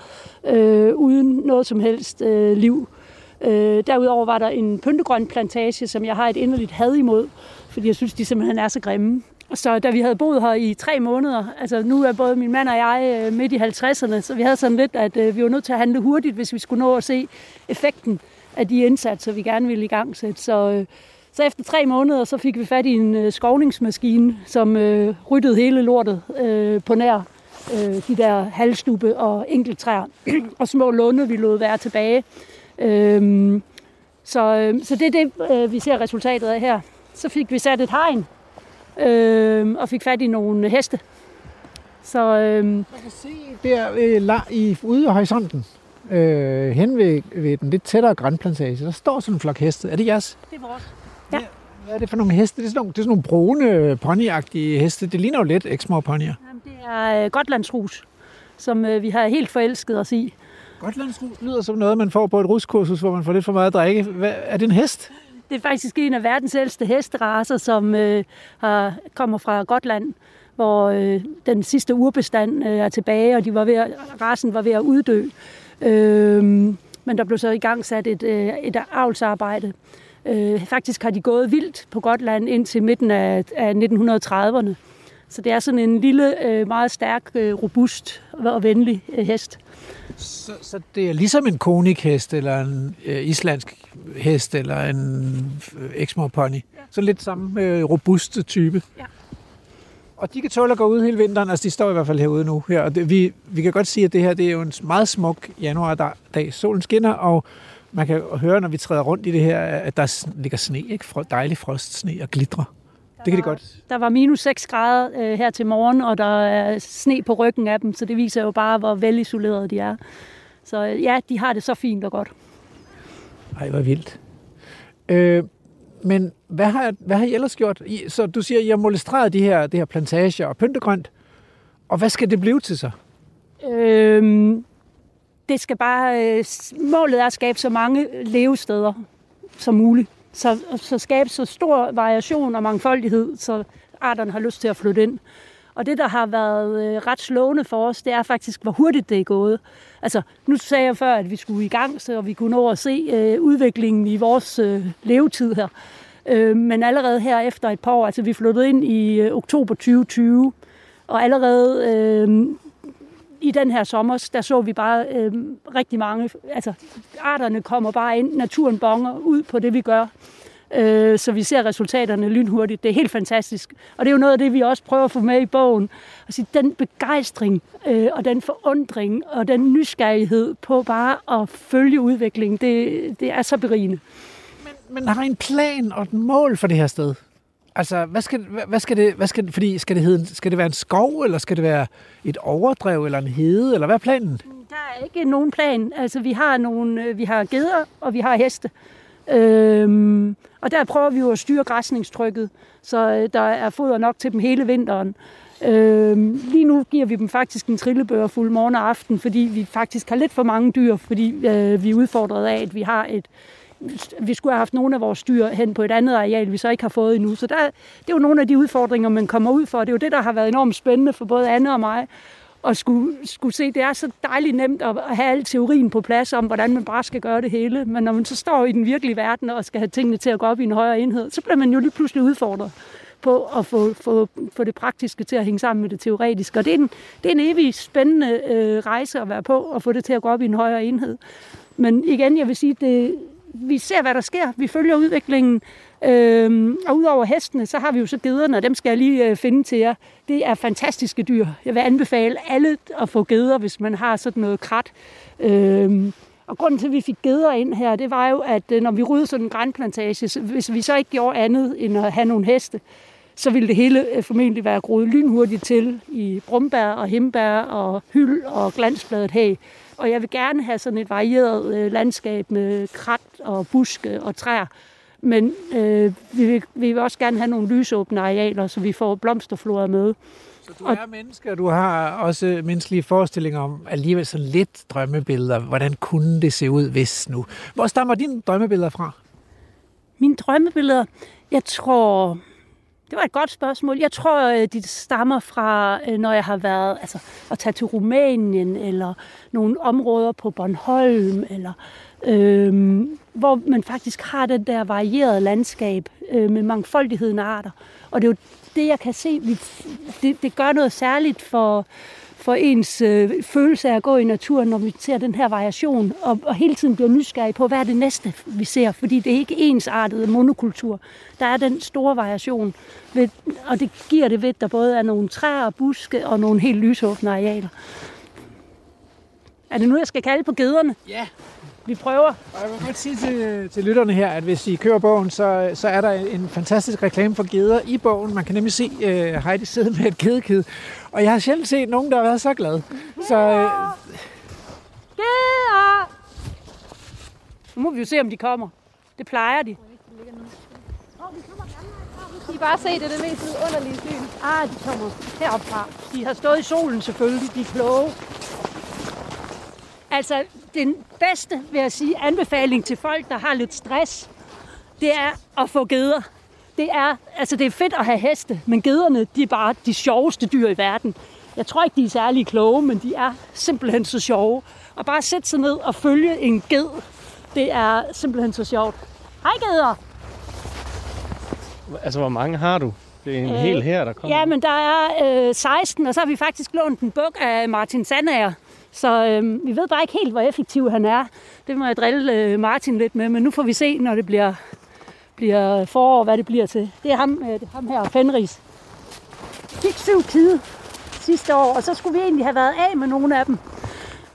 øh, uden noget som helst øh, liv. Øh, derudover var der en pyntegrøn plantage, som jeg har et inderligt had imod, fordi jeg synes, de simpelthen er så grimme. Så da vi havde boet her i tre måneder, altså nu er både min mand og jeg øh, midt i 50'erne, så vi havde sådan lidt, at øh, vi var nødt til at handle hurtigt, hvis vi skulle nå at se effekten af de indsatser, vi gerne ville i gang sætte. Så, øh, så efter tre måneder, så fik vi fat i en øh, skovningsmaskine, som øh, ryttede hele lortet øh, på nær øh, de der halvstube og enkelttræer [clears throat] og små lunde, vi lod være tilbage. Øh, så, øh, så det er det, øh, vi ser resultatet af her. Så fik vi sat et hegn øh, og fik fat i nogle heste. Så, øh, Man kan se der øh, i, ude i horisonten, øh, hen ved, ved den lidt tættere grænplantage, der står sådan en flok heste. Er det jeres? Det er vores. Ja. Hvad er det for nogle heste? Det er sådan nogle, det er sådan nogle brune, ponyagtige heste. Det ligner jo lidt eksmor ponyer. Jamen, det er øh, Gotlandsrus, som øh, vi har helt forelsket os i. Gotlandsrus lyder som noget, man får på et ruskursus, hvor man får lidt for meget at drikke. Hvad, er det en hest? Det er faktisk en af verdens ældste hesteraser, som øh, har, kommer fra Gotland, hvor øh, den sidste urbestand øh, er tilbage, og de var ved at, rasen var ved at uddø. Øh, men der blev så i gang sat et, øh, et avlsarbejde. Øh, faktisk har de gået vildt på Gotland indtil midten af, af 1930'erne. Så det er sådan en lille, øh, meget stærk, øh, robust og venlig hest. Så, så det er ligesom en konikhest, eller en øh, islandsk hest, eller en øh, exmoor pony. Ja. Så lidt samme øh, robuste type. Ja. Og de kan tåle at gå ud hele vinteren, altså de står i hvert fald herude nu. Her. Og det, vi, vi kan godt sige, at det her det er jo en meget smuk januardag. Solen skinner, og man kan høre, når vi træder rundt i det her, at der ligger sne, ikke? Dejlig frostsne og glitre. Det kan det godt. Der var minus 6 grader øh, her til morgen, og der er sne på ryggen af dem, så det viser jo bare, hvor velisolerede de er. Så øh, ja, de har det så fint og godt. Ej, hvor vildt. Øh, men hvad har, hvad har I ellers gjort? I, så du siger, at I har molestreret de her, de her plantager og pyntegrønt. Og hvad skal det blive til så? Øhm, det skal bare, øh, målet er at skabe så mange levesteder som muligt. Så, så skabe så stor variation og mangfoldighed, så arterne har lyst til at flytte ind. Og det, der har været øh, ret slående for os, det er faktisk, hvor hurtigt det er gået. Altså, nu sagde jeg før, at vi skulle i gang, så vi kunne nå at se øh, udviklingen i vores øh, levetid her. Øh, men allerede her efter et par år, altså vi flyttede ind i øh, oktober 2020, og allerede øh, i den her sommer, der så vi bare øh, rigtig mange, altså arterne kommer bare ind, naturen bonger ud på det, vi gør. Øh, så vi ser resultaterne lynhurtigt. Det er helt fantastisk. Og det er jo noget af det, vi også prøver at få med i bogen. Altså, den begejstring øh, og den forundring og den nysgerrighed på bare at følge udviklingen, det, det er så berigende. Men, men har I en plan og et mål for det her sted? Altså, hvad skal, hvad skal det, hvad skal, fordi skal det, hedde, skal det være en skov, eller skal det være et overdrev, eller en hede, eller hvad er planen? Der er ikke nogen plan. Altså, vi har, nogle, øh, vi har geder, og vi har heste. Øhm, og der prøver vi jo at styre græsningstrykket, så øh, der er foder nok til dem hele vinteren. Øhm, lige nu giver vi dem faktisk en trillebør fuld morgen og aften, fordi vi faktisk har lidt for mange dyr, fordi øh, vi er udfordret af, at vi har et, vi skulle have haft nogle af vores dyr hen på et andet areal, vi så ikke har fået endnu. Så der, det er jo nogle af de udfordringer, man kommer ud for. Det er jo det, der har været enormt spændende for både Anne og mig, at skulle, skulle se, det er så dejligt nemt at have al teorien på plads om, hvordan man bare skal gøre det hele. Men når man så står i den virkelige verden og skal have tingene til at gå op i en højere enhed, så bliver man jo lige pludselig udfordret på at få, få, få det praktiske til at hænge sammen med det teoretiske. Og det er en, det er en evig spændende øh, rejse at være på, og få det til at gå op i en højere enhed. Men igen, jeg vil sige, det, vi ser, hvad der sker. Vi følger udviklingen. Øhm, og udover hestene, så har vi jo så gederne, og dem skal jeg lige øh, finde til jer. Det er fantastiske dyr. Jeg vil anbefale alle at få geder, hvis man har sådan noget krat. Øhm, og grunden til, at vi fik geder ind her, det var jo, at øh, når vi ryddede sådan en grænplantage, så hvis vi så ikke gjorde andet end at have nogle heste, så ville det hele øh, formentlig være groet lynhurtigt til i brumbær og himbær og hyld og glansbladet hæg. Og jeg vil gerne have sådan et varieret øh, landskab med krat og buske og træer. Men øh, vi, vil, vi vil også gerne have nogle lysåbne arealer, så vi får blomsterfloder med. Så du er menneske, og du har også menneskelige forestillinger om alligevel sådan lidt drømmebilleder. Hvordan kunne det se ud, hvis nu? Hvor stammer dine drømmebilleder fra? Mine drømmebilleder? Jeg tror, det var et godt spørgsmål. Jeg tror, øh, de stammer fra, øh, når jeg har været altså, at tage til Rumænien, eller nogle områder på Bornholm, eller øhm, hvor man faktisk har det der varierede landskab øh, med mangfoldigheden af arter. Og det er jo det, jeg kan se, vi, det, det gør noget særligt for, for ens øh, følelse af at gå i naturen, når vi ser den her variation, og, og hele tiden bliver nysgerrig på, hvad er det næste, vi ser, fordi det er ikke ensartet monokultur. Der er den store variation, ved, og det giver det ved, at der både er nogle træer og buske og nogle helt lysåbne arealer. Er det nu, jeg skal kalde på gederne? Ja. Vi prøver. Og jeg vil godt sige til, til lytterne her, at hvis I kører bogen, så, så er der en fantastisk reklame for geder i bogen. Man kan nemlig se uh, Heidi sidde med et gedekid. Og jeg har sjældent set nogen, der har været så glad. Så, uh, Geder! Nu må vi jo se, om de kommer. Det plejer de. I bare se, det er det mest underlige syn. Ah, de kommer heropfra. De har stået i solen selvfølgelig. De er kloge. Altså, den bedste, vil jeg sige, anbefaling til folk, der har lidt stress, det er at få geder. Det er, altså det er fedt at have heste, men gederne, de er bare de sjoveste dyr i verden. Jeg tror ikke, de er særlig kloge, men de er simpelthen så sjove. Og bare sætte sig ned og følge en ged, det er simpelthen så sjovt. Hej geder! Altså, hvor mange har du? Det er en Øh, hel her, der kommer. Ja, men der er øh, 16, og så har vi faktisk lånt en buk af Martin Sandager. Så øh, vi ved bare ikke helt, hvor effektiv han er. Det må jeg drille øh, Martin lidt med, men nu får vi se, når det bliver, bliver forår, hvad det bliver til. Det er ham, øh, det er ham her, Fenris. Vi fik syv kide sidste år, og så skulle vi egentlig have været af med nogle af dem.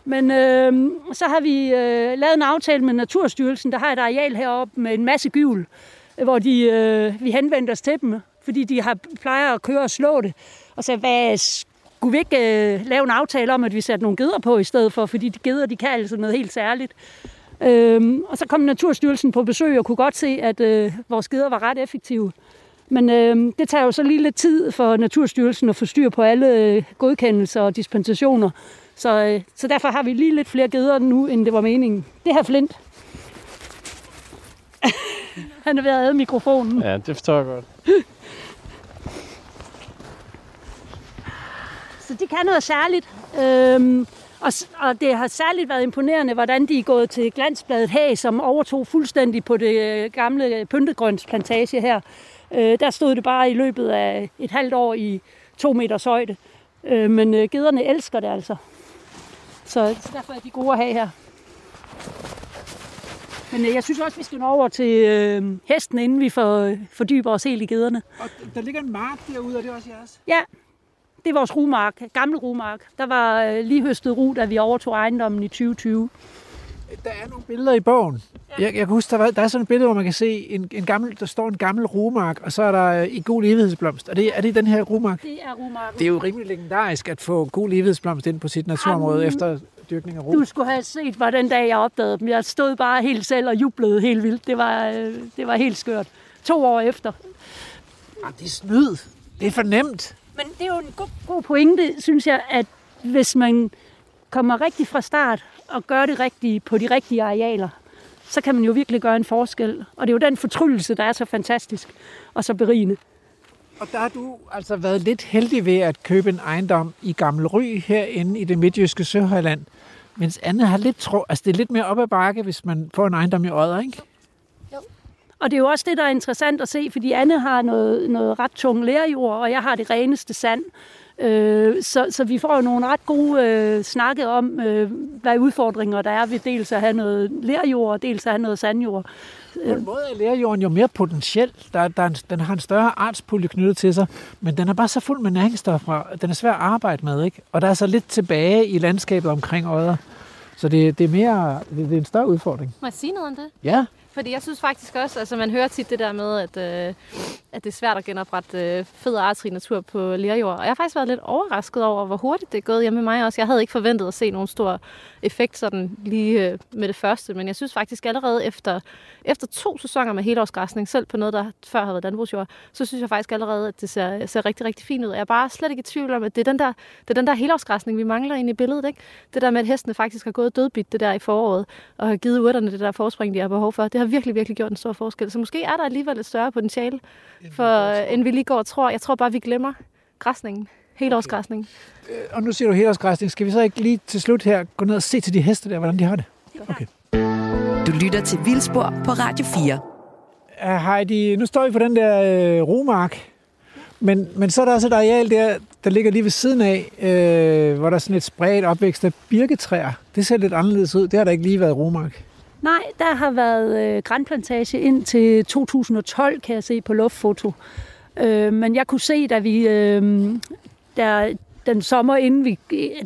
Men øh, så har vi øh, lavet en aftale med Naturstyrelsen, der har et areal heroppe med en masse gyvel, øh, hvor de, øh, vi henvendte os til dem, fordi de har plejer at køre og slå det. Og så hvad skulle vi ikke øh, lave en aftale om, at vi satte nogle geder på i stedet for, fordi de geder, de kan altså noget helt særligt. Øhm, og så kom Naturstyrelsen på besøg og kunne godt se, at øh, vores geder var ret effektive. Men øh, det tager jo så lige lidt tid for Naturstyrelsen at få styr på alle øh, godkendelser og dispensationer. Så, øh, så derfor har vi lige lidt flere geder nu, end det var meningen. Det her Flint. [laughs] Han er ved at mikrofonen. Ja, det forstår jeg godt. [laughs] Så de kan noget særligt. Øhm, og, og det har særligt været imponerende, hvordan de er gået til glansbladet Hag, som overtog fuldstændig på det øh, gamle pyntegrønsplantage her. Øh, der stod det bare i løbet af et halvt år i to meters højde. Øh, men øh, gederne elsker det altså. Så, derfor er de gode at have her. Men øh, jeg synes også, vi skal nå over til øh, hesten, inden vi får, fordyber os helt i gederne. Og der ligger en mark derude, og det er også jeres. Ja, det er vores rumark, gamle rumark. Der var øh, lige høstet ru, da vi overtog ejendommen i 2020. Der er nogle billeder i bogen. Jeg, jeg kan huske, der, var, der er sådan et billede, hvor man kan se, en, en gammel, der står en gammel rumark, og så er der øh, i gul evighedsblomst. Er det, er det den her rumark? Det er rumarken. Det er jo rimelig legendarisk at få gul evighedsblomst ind på sit naturområde Jamen, efter dyrkning af ru. Du skulle have set mig den dag, jeg opdagede dem. Jeg stod bare helt selv og jublede helt vildt. Det var, øh, det var helt skørt. To år efter. Ah, det er snyd. Det er for nemt. Men det er jo en god, god pointe, synes jeg, at hvis man kommer rigtig fra start og gør det rigtige på de rigtige arealer, så kan man jo virkelig gøre en forskel. Og det er jo den fortryllelse, der er så fantastisk og så berigende. Og der har du altså været lidt heldig ved at købe en ejendom i Gammel Ry herinde i det midtjyske Søhøjland. Mens Anne har lidt tro, altså det er lidt mere op ad bakke, hvis man får en ejendom i Odder, ikke? Og det er jo også det, der er interessant at se, fordi Anne har noget, noget ret tung lærjord, og jeg har det reneste sand. Øh, så, så vi får jo nogle ret gode øh, snakke om, øh, hvad udfordringer der er ved dels at have noget lærjord, og dels at have noget sandjord. På en måde er lærjorden jo mere potentiel. Der, der er en, den har en større artspulje knyttet til sig, men den er bare så fuld med næringsstoffer. Den er svær at arbejde med, ikke? Og der er så lidt tilbage i landskabet omkring Odder. Så det, det, er mere, det, det er en større udfordring. Må jeg sige noget om det? Ja, fordi jeg synes faktisk også, altså man hører tit det der med, at, øh, at det er svært at genoprette øh, fed og artsrig natur på lerjord. Og jeg har faktisk været lidt overrasket over, hvor hurtigt det er gået hjemme med mig også. Jeg havde ikke forventet at se nogen stor effekt sådan lige øh, med det første, men jeg synes faktisk allerede efter, efter to sæsoner med helårsgræsning, selv på noget, der før har været landbrugsjord, så synes jeg faktisk allerede, at det ser, ser rigtig, rigtig fint ud. Jeg er bare slet ikke i tvivl om, at det er den der, det er den der helårsgræsning, vi mangler ind i billedet. Ikke? Det der med, at hestene faktisk har gået dødbit det der i foråret, og har givet urterne det der forspring, de har behov for, det har virkelig, virkelig gjort en stor forskel. Så måske er der alligevel et større potentiale, for, end vi lige går og tror. Jeg tror bare, vi glemmer græsningen. Helårsgræsning. og nu siger du helårsgræsning. Skal vi så ikke lige til slut her gå ned og se til de heste der, hvordan de har det? Okay. Du lytter til Vildspor på Radio 4. Uh, Heidi, nu står vi på den der øh, romark, men, men så er der også et areal der, der ligger lige ved siden af, øh, hvor der er sådan et spredt opvækst af birketræer. Det ser lidt anderledes ud. Det har der ikke lige været romark. Nej, der har været øh, grænplantage ind til 2012, kan jeg se på luftfoto. Øh, men jeg kunne se, da vi, øh, der, den sommer, inden vi,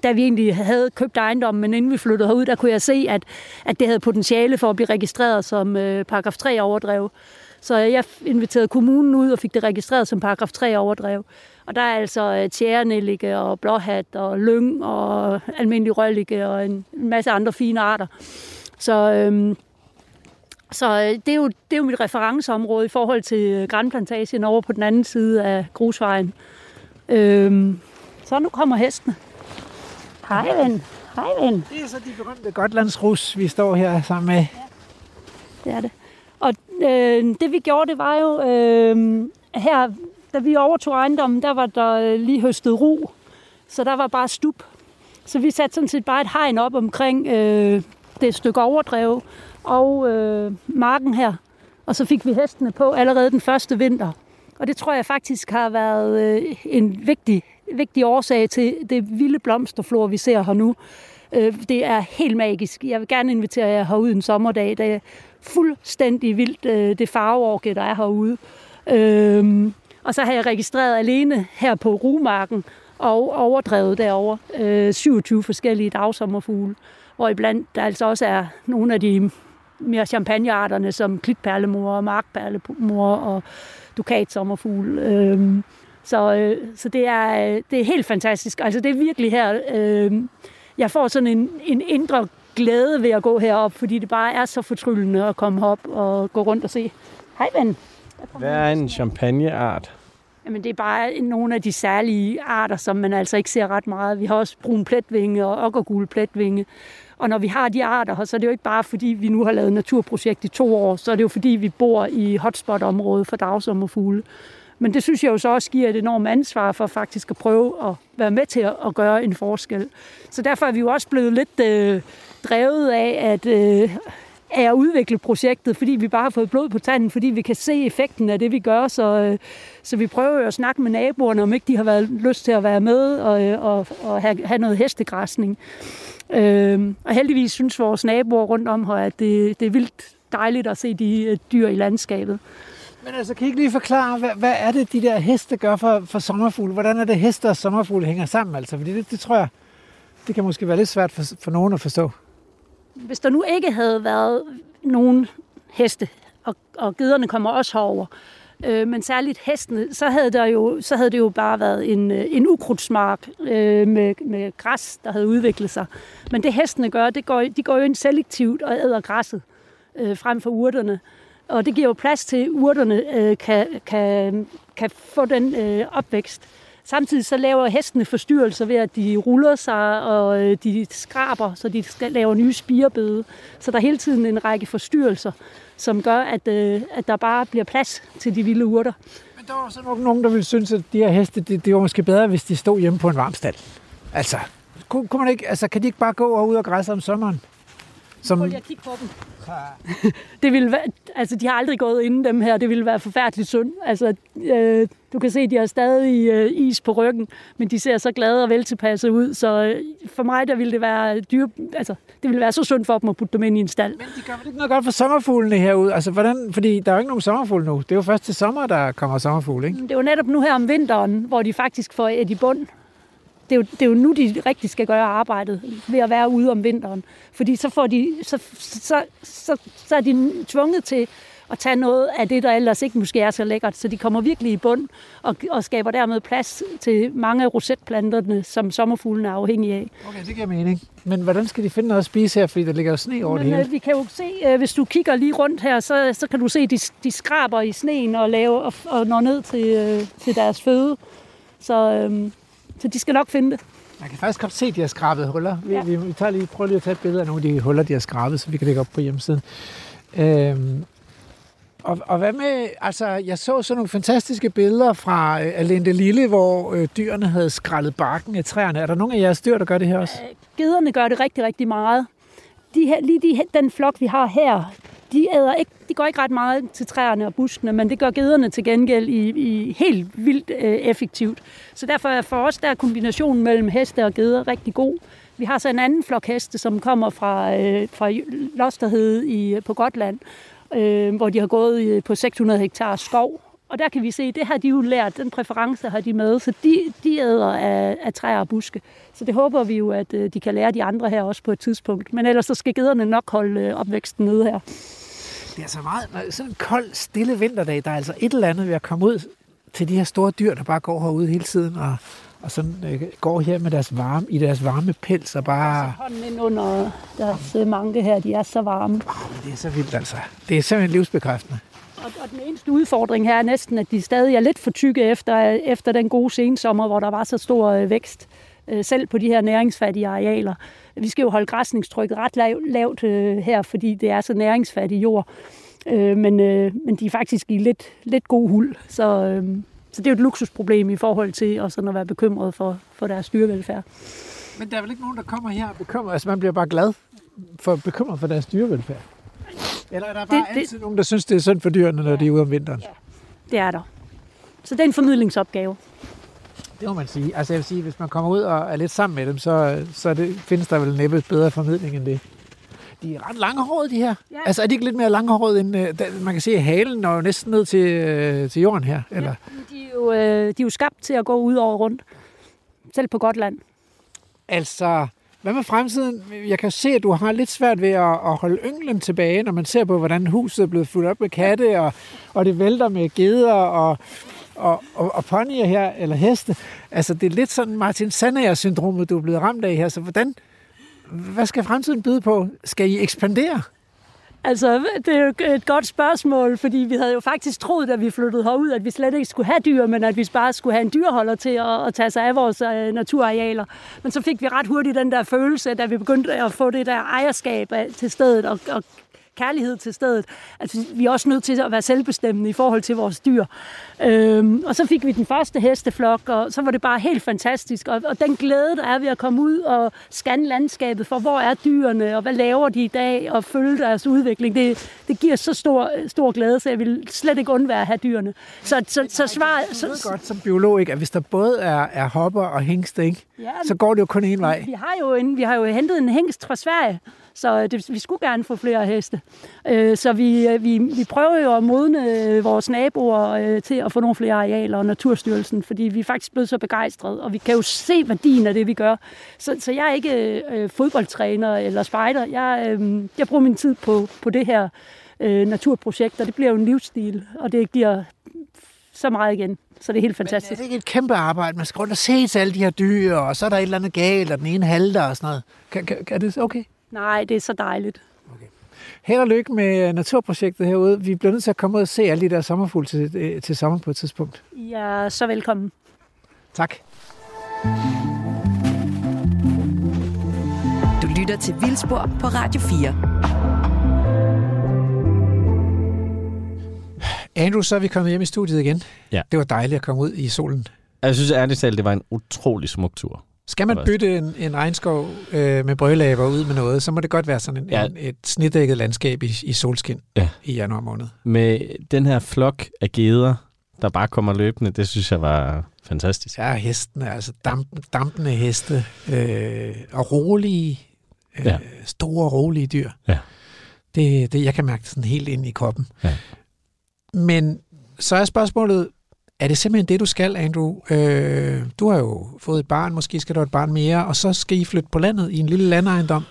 da vi egentlig havde købt ejendommen, men inden vi flyttede herud, der kunne jeg se, at, at det havde potentiale for at blive registreret som øh, paragraf 3 overdrev. Så jeg inviterede kommunen ud og fik det registreret som paragraf 3 overdrev. Og der er altså øh, tjærenellige og blåhat og lyng og almindelig røllige og en masse andre fine arter. Så, øhm, så øh, det, er jo, det er jo mit referenceområde i forhold til øh, grænplantagen over på den anden side af grusvejen. Øhm, så nu kommer hestene. Hej ven. Hej ven. Det er så de berømte Gotlandsrus, vi står her sammen med. Det er det. Og øh, det vi gjorde, det var jo øh, her, da vi overtog ejendommen, der var der øh, lige høstet ro. Så der var bare stup. Så vi satte sådan set bare et hegn op omkring øh, det stykke overdrev og øh, marken her. Og så fik vi hestene på allerede den første vinter. Og det tror jeg faktisk har været øh, en vigtig, vigtig årsag til det vilde blomsterflor, vi ser her nu. Øh, det er helt magisk. Jeg vil gerne invitere jer herud en sommerdag. Det er fuldstændig vildt, øh, det farveorke, der er herude. Øhm, og så har jeg registreret alene her på Rumarken og overdrevet derover 27 forskellige dagsommerfugle, hvor iblandt der altså også er nogle af de mere champagnearterne, som klitperlemor og markperlemor og dukatsommerfugl. Øhm, så, øh, så det, er, det er helt fantastisk. Altså det er virkelig her, øh, jeg får sådan en, en indre glæde ved at gå herop, fordi det bare er så fortryllende at komme op og gå rundt og se. Hej ven. Hvad er en champagneart? Jamen, det er bare nogle af de særlige arter, som man altså ikke ser ret meget. Vi har også brun pletvinge og okkergul pletvinge. Og når vi har de arter her, så er det jo ikke bare fordi, vi nu har lavet naturprojekt i to år, så er det jo fordi, vi bor i hotspot-området for dagsommerfugle. Men det synes jeg jo så også giver et enormt ansvar for faktisk at prøve at være med til at gøre en forskel. Så derfor er vi jo også blevet lidt øh, drevet af at, øh, af at udvikle projektet, fordi vi bare har fået blod på tanden, fordi vi kan se effekten af det, vi gør. Så, øh, så vi prøver jo at snakke med naboerne, om ikke de har været lyst til at være med og, øh, og, og have, have noget hestegræsning. Øh, og heldigvis synes vores naboer rundt om her, at det, det er vildt dejligt at se de øh, dyr i landskabet. Men altså, kan I ikke lige forklare, hvad, hvad er det, de der heste gør for, for sommerfugle? Hvordan er det, heste og sommerfugle hænger sammen? Altså? Fordi det, det tror jeg, det kan måske være lidt svært for, for nogen at forstå. Hvis der nu ikke havde været nogen heste, og, og gederne kommer også herover, øh, øh, men særligt hestene, så havde, der jo, så havde det jo bare været en, øh, en ukrudtsmark øh, med, med græs, der havde udviklet sig. Men det hestene gør, det går, de går jo ind selektivt og æder græsset øh, frem for urterne. Og det giver jo plads til, at urterne øh, kan, kan, kan få den øh, opvækst. Samtidig så laver hestene forstyrrelser ved, at de ruller sig, og øh, de skraber, så de laver nye spirebede. Så der er hele tiden en række forstyrrelser, som gør, at, øh, at der bare bliver plads til de vilde urter. Men der var så nok nogen, der ville synes, at de her heste, det, det var måske bedre, hvis de stod hjemme på en varm stald. Altså, kunne, kunne man ikke, altså, kan de ikke bare gå og ud og græsse om sommeren? Som... Prøv lige at kigge på dem. [laughs] det ville være, altså, de har aldrig gået inden dem her. Det ville være forfærdeligt synd. Altså, øh, du kan se, at de har stadig øh, is på ryggen, men de ser så glade og veltilpasset ud. Så øh, for mig, der ville det være dyr, altså, det ville være så sundt for dem at putte dem ind i en stald. Men de gør vel ikke noget godt for sommerfuglene herude? Altså, hvordan, fordi der er jo ikke nogen sommerfugle nu. Det er jo først til sommer, der kommer sommerfugle, ikke? Det er jo netop nu her om vinteren, hvor de faktisk får et i bund det er, jo, det er jo nu, de rigtig skal gøre arbejdet ved at være ude om vinteren. Fordi så, får de, så, så, så, så er de tvunget til at tage noget af det, der ellers ikke måske er så lækkert. Så de kommer virkelig i bund og, og skaber dermed plads til mange af rosetplanterne, som sommerfuglene er afhængige af. Okay, det giver mening. Men hvordan skal de finde noget at spise her, fordi der ligger jo sne over Men, det hele? Øh, vi kan jo se, øh, hvis du kigger lige rundt her, så, så kan du se, at de, de skraber i sneen og, laver, og, og når ned til, øh, til deres føde. Så, øhm, så de skal nok finde det. Man kan faktisk godt se, at de har skrabet huller. Vi, ja. vi, vi tager lige, prøver lige at tage et billede af nogle af de huller, de har skrabet, så vi kan lægge op på hjemmesiden. Øhm, og, og hvad med, altså jeg så sådan nogle fantastiske billeder fra øh, Alente Lille, hvor øh, dyrene havde skrællet barken af træerne. Er der nogle af jeres dyr, der gør det her også? Øh, gederne gør det rigtig, rigtig meget. De her, lige de, den flok, vi har her, de, æder ikke, de går ikke ret meget til træerne og buskene, men det gør gederne til gengæld i, i helt vildt øh, effektivt. Så derfor er for os der kombinationen mellem heste og geder rigtig god. Vi har så en anden flok heste, som kommer fra, øh, fra Losterhed i, på Gotland, øh, hvor de har gået på 600 hektar skov. Og der kan vi se, det har de jo lært, den præference har de med, så de, de æder af, af træer og buske. Så det håber vi jo, at øh, de kan lære de andre her også på et tidspunkt. Men ellers så skal gederne nok holde øh, opvæksten nede her. Det er så meget, sådan en kold, stille vinterdag, der er altså et eller andet ved at komme ud til de her store dyr, der bare går herude hele tiden og, og sådan øh, går her med deres varme, i deres varme pels og bare... Altså, hånden ind under deres mange her, de er så varme. Oh, det er så vildt altså. Det er simpelthen livsbekræftende. Og, og den eneste udfordring her er næsten, at de stadig er lidt for tykke efter, efter den gode sensommer, hvor der var så stor øh, vækst, øh, selv på de her næringsfattige arealer. Vi skal jo holde græsningstrykket ret lav, lavt øh, her, fordi det er så næringsfattig jord. Øh, men, øh, men de er faktisk i lidt, lidt god huld, så, øh, så det er jo et luksusproblem i forhold til at, sådan at være bekymret for, for deres dyrevelfærd. Men der er vel ikke nogen, der kommer her og bekymrer? Altså man bliver bare glad for bekymret for deres dyrevelfærd? Eller er der bare det, altid det, nogen, der synes, det er synd for dyrene, når ja, de er ude om vinteren? Ja, det er der. Så det er en formidlingsopgave. Det må man sige. Altså jeg vil sige, hvis man kommer ud og er lidt sammen med dem, så, så det, findes der vel næppe bedre formidling end det. De er ret langhårede, de her. Ja. Altså er de ikke lidt mere langhårede, end uh, man kan se halen når næsten ned til, uh, til jorden her? Eller? Ja, de er, jo, uh, de er jo skabt til at gå ud over rundt. Selv på Gotland. Altså, hvad med fremtiden? Jeg kan se, at du har lidt svært ved at, at holde ynglen tilbage, når man ser på, hvordan huset er blevet fuldt op med katte, og, og det vælter med geder og, og, og, og ponyer her, eller heste. Altså, det er lidt sådan Martin Sandager-syndromet, du er blevet ramt af her. Så hvordan, hvad skal fremtiden byde på? Skal I ekspandere? Altså, det er jo et godt spørgsmål, fordi vi havde jo faktisk troet, da vi flyttede herud, at vi slet ikke skulle have dyr, men at vi bare skulle have en dyrholder til at, at tage sig af vores øh, naturarealer. Men så fik vi ret hurtigt den der følelse, da vi begyndte at få det der ejerskab af, til stedet og, og kærlighed til stedet. Altså, vi er også nødt til at være selvbestemmende i forhold til vores dyr. Øhm, og så fik vi den første hesteflok, og så var det bare helt fantastisk. Og, og den glæde, der er ved at komme ud og scanne landskabet for, hvor er dyrene, og hvad laver de i dag, og følge deres udvikling, det, det giver så stor, stor glæde, så jeg vil slet ikke undvære at have dyrene. Så, så, så svar... Jeg ved godt som biolog, ikke, at hvis der både er, er hopper og hængst, ikke, ja, så går det jo kun en vej. Vi har jo, en, vi har jo hentet en hængst fra Sverige, så det, vi skulle gerne få flere heste. Øh, så vi, øh, vi, vi prøver jo at modne øh, vores naboer til at få nogle flere arealer og Naturstyrelsen, fordi vi er faktisk blevet så begejstrede, og vi kan jo se værdien af det, vi gør. Så, så jeg er ikke øh, fodboldtræner eller spejder. Jeg, øh, jeg bruger min tid på, på det her øh, naturprojekt, og det bliver jo en livsstil, og det giver så meget igen. Så det er helt fantastisk. Men er det ikke et kæmpe arbejde? Man skal rundt og se til alle de her dyr, og så er der et eller andet galt, og den ene halter og sådan noget. Kan, kan, kan det okay? Nej, det er så dejligt. Okay. Held og lykke med naturprojektet herude. Vi bliver nødt til at komme ud og se alle de der sommerfugle til, øh, til sommer på et tidspunkt. Ja, så velkommen. Tak. Du lytter til Vildspor på Radio 4. Andrew, så er vi kommet hjem i studiet igen. Ja. Det var dejligt at komme ud i solen. Jeg synes ærligt talt, det var en utrolig smuk tur. Skal man bytte en, en regnskov øh, med brølaber ud med noget, så må det godt være sådan en, ja. en, et snitdækket landskab i, i solskin ja. i januar måned. Med den her flok af geder, der bare kommer løbende, det synes jeg var fantastisk. Ja, hestene, altså damp, dampende heste øh, og rolige, øh, ja. store rolige dyr. Ja. Det, det, jeg kan mærke sådan helt ind i kroppen. Ja. Men så er spørgsmålet, er det simpelthen det, du skal, Andrew? Øh, du har jo fået et barn, måske skal du have et barn mere, og så skal I flytte på landet i en lille landejendom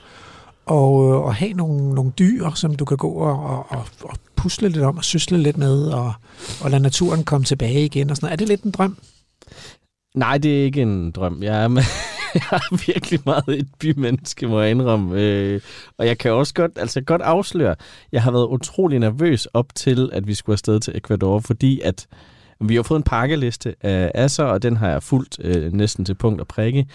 og, øh, og have nogle, nogle dyr, som du kan gå og, og, og pusle lidt om og sysle lidt med, og, og lade naturen komme tilbage igen og sådan noget. Er det lidt en drøm? Nej, det er ikke en drøm. Jeg er, med, [laughs] jeg er virkelig meget et bymenneske, må jeg indrømme. Øh, og jeg kan også godt, altså godt afsløre, jeg har været utrolig nervøs op til, at vi skulle afsted til Ecuador, fordi at vi har fået en pakkeliste af Asser, og den har jeg fulgt øh, næsten til punkt og prikke.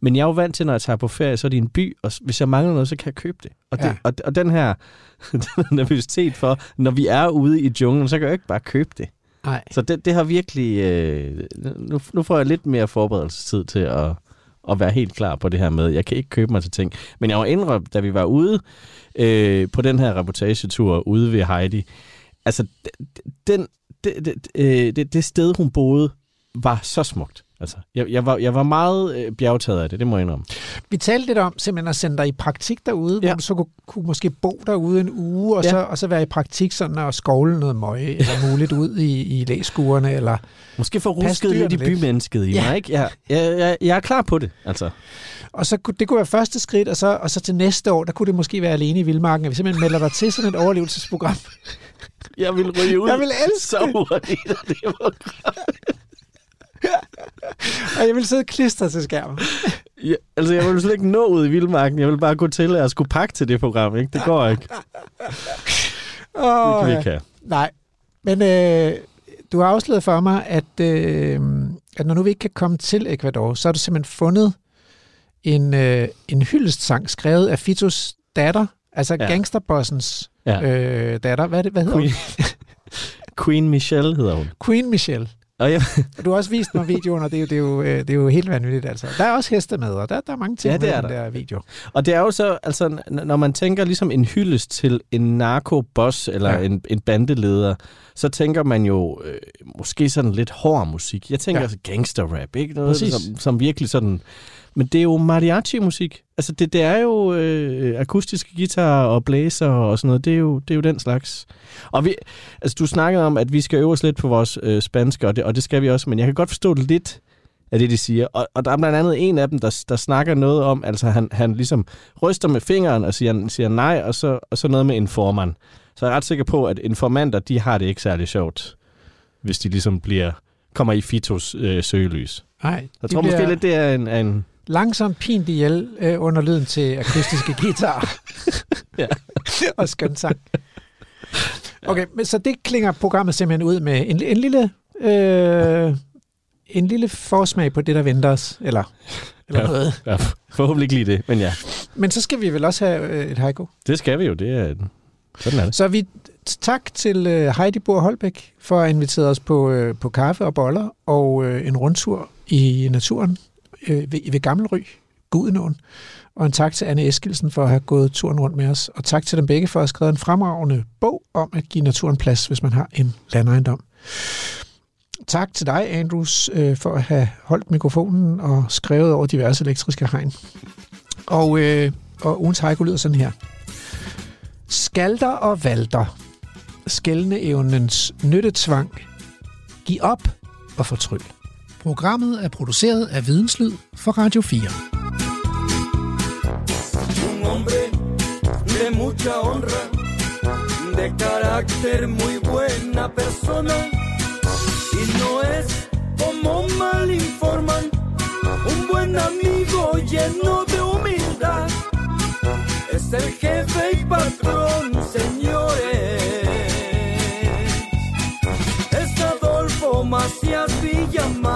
Men jeg er jo vant til, når jeg tager på ferie, så er det en by, og hvis jeg mangler noget, så kan jeg købe det. Og, det, ja. og, og den her [laughs] nervøsitet for, når vi er ude i junglen, så kan jeg ikke bare købe det. Nej. Så det, det har virkelig... Øh, nu, nu får jeg lidt mere forberedelsestid til at, at være helt klar på det her med, jeg kan ikke købe mig til ting. Men jeg var indrømt, da vi var ude øh, på den her reportagetur ude ved Heidi, altså den det, det, øh, det, det sted, hun boede, var så smukt. Altså, jeg, jeg, var, jeg var meget øh, bjergtaget af det, det må jeg indrømme. Vi talte lidt om simpelthen at sende dig i praktik derude, ja. hvor du så kunne, kunne måske bo derude en uge, og, ja. så, og så være i praktik sådan og skovle noget møg, eller muligt ud i, i læskuerne, eller Måske få rusket lidt i bymennesket i ja. mig, ikke? Jeg, jeg, jeg, jeg er klar på det, altså. Og så det kunne være første skridt, og så, og så til næste år, der kunne det måske være alene i Vildmarken, at vi simpelthen melder dig til sådan et overlevelsesprogram. Jeg vil ryge ud jeg vil elske så hurtigt, det var og jeg vil sidde klistret til skærmen. Ja, altså, jeg vil slet ikke nå ud i vildmarken. Jeg vil bare gå til, at skulle pakke til det program. Ikke? Det går ikke. [laughs] Oh, det kan vi ikke have. Nej, men øh, du har afsløret for mig, at, øh, at når nu vi ikke kan komme til Ecuador, så har du simpelthen fundet en, øh, en hyldestsang skrevet af Fitos datter, altså ja. gangsterbossens ja. øh, datter. Hvad, det, hvad hedder Queen, hun? [laughs] Queen Michelle hedder hun. Queen Michelle. Og jeg... du har også vist mig videoen, og det er, jo, det, er jo, øh, det er jo helt vanvittigt. Altså. Der er også heste med, og der, der er mange ting ja, det er med der. den der video. Og det er jo så, altså, når man tænker ligesom en hyldest til en narkoboss eller ja. en, en bandeleder, så tænker man jo øh, måske sådan lidt hård musik. Jeg tænker ja. altså gangster-rap, ikke? Noget, som, som virkelig sådan men det er jo mariachi-musik. Altså, det, det er jo øh, akustiske guitar og blæser og sådan noget. Det er, jo, det er jo den slags. Og vi, altså, du snakkede om, at vi skal øve os lidt på vores øh, spanske, og det, og det skal vi også, men jeg kan godt forstå det lidt af det, de siger. Og, og der er blandt andet en af dem, der, der snakker noget om, altså han, han ligesom ryster med fingeren og siger, siger nej, og så, og så noget med informant. Så jeg er ret sikker på, at informanter, de har det ikke særlig sjovt, hvis de ligesom bliver, kommer i Fitos øh, søgelys. Nej. Jeg tror bliver... måske lidt, det er en, en langsomt pint ihjel øh, under lyden til akustiske [laughs] guitar. ja. [laughs] og skøn sang. Okay, men så det klinger programmet simpelthen ud med en, en lille... Øh, en lille forsmag på det, der venter os, eller, eller Ja. noget. Ja, forhåbentlig ikke lige det, men ja. Men så skal vi vel også have øh, et haiku. Det skal vi jo, det er... Sådan er det. Så vi tak til øh, Heidi Bohr Holbæk for at invitere os på, øh, på kaffe og boller og en rundtur i naturen øh, ved, ved Gammelry, Gudenåen. Og en tak til Anne Eskilsen for at have gået turen rundt med os. Og tak til dem begge for at have skrevet en fremragende bog om at give naturen plads, hvis man har en landejendom. Tak til dig, Andrews, øh, for at have holdt mikrofonen og skrevet over diverse elektriske hegn. Og, øh, og ugens haiku lyder sådan her. Skalter og valter. Skældende evnens nyttetvang. Giv op og fortryl. Programmet er produceret af Videnslyd for Radio 4. un hombre de mucha honra, de carácter muy buena persona, y no es como mal informan, un buen amigo lleno de humildad, es el jefe y patrón, señores. Es Adolfo Macías Villamar.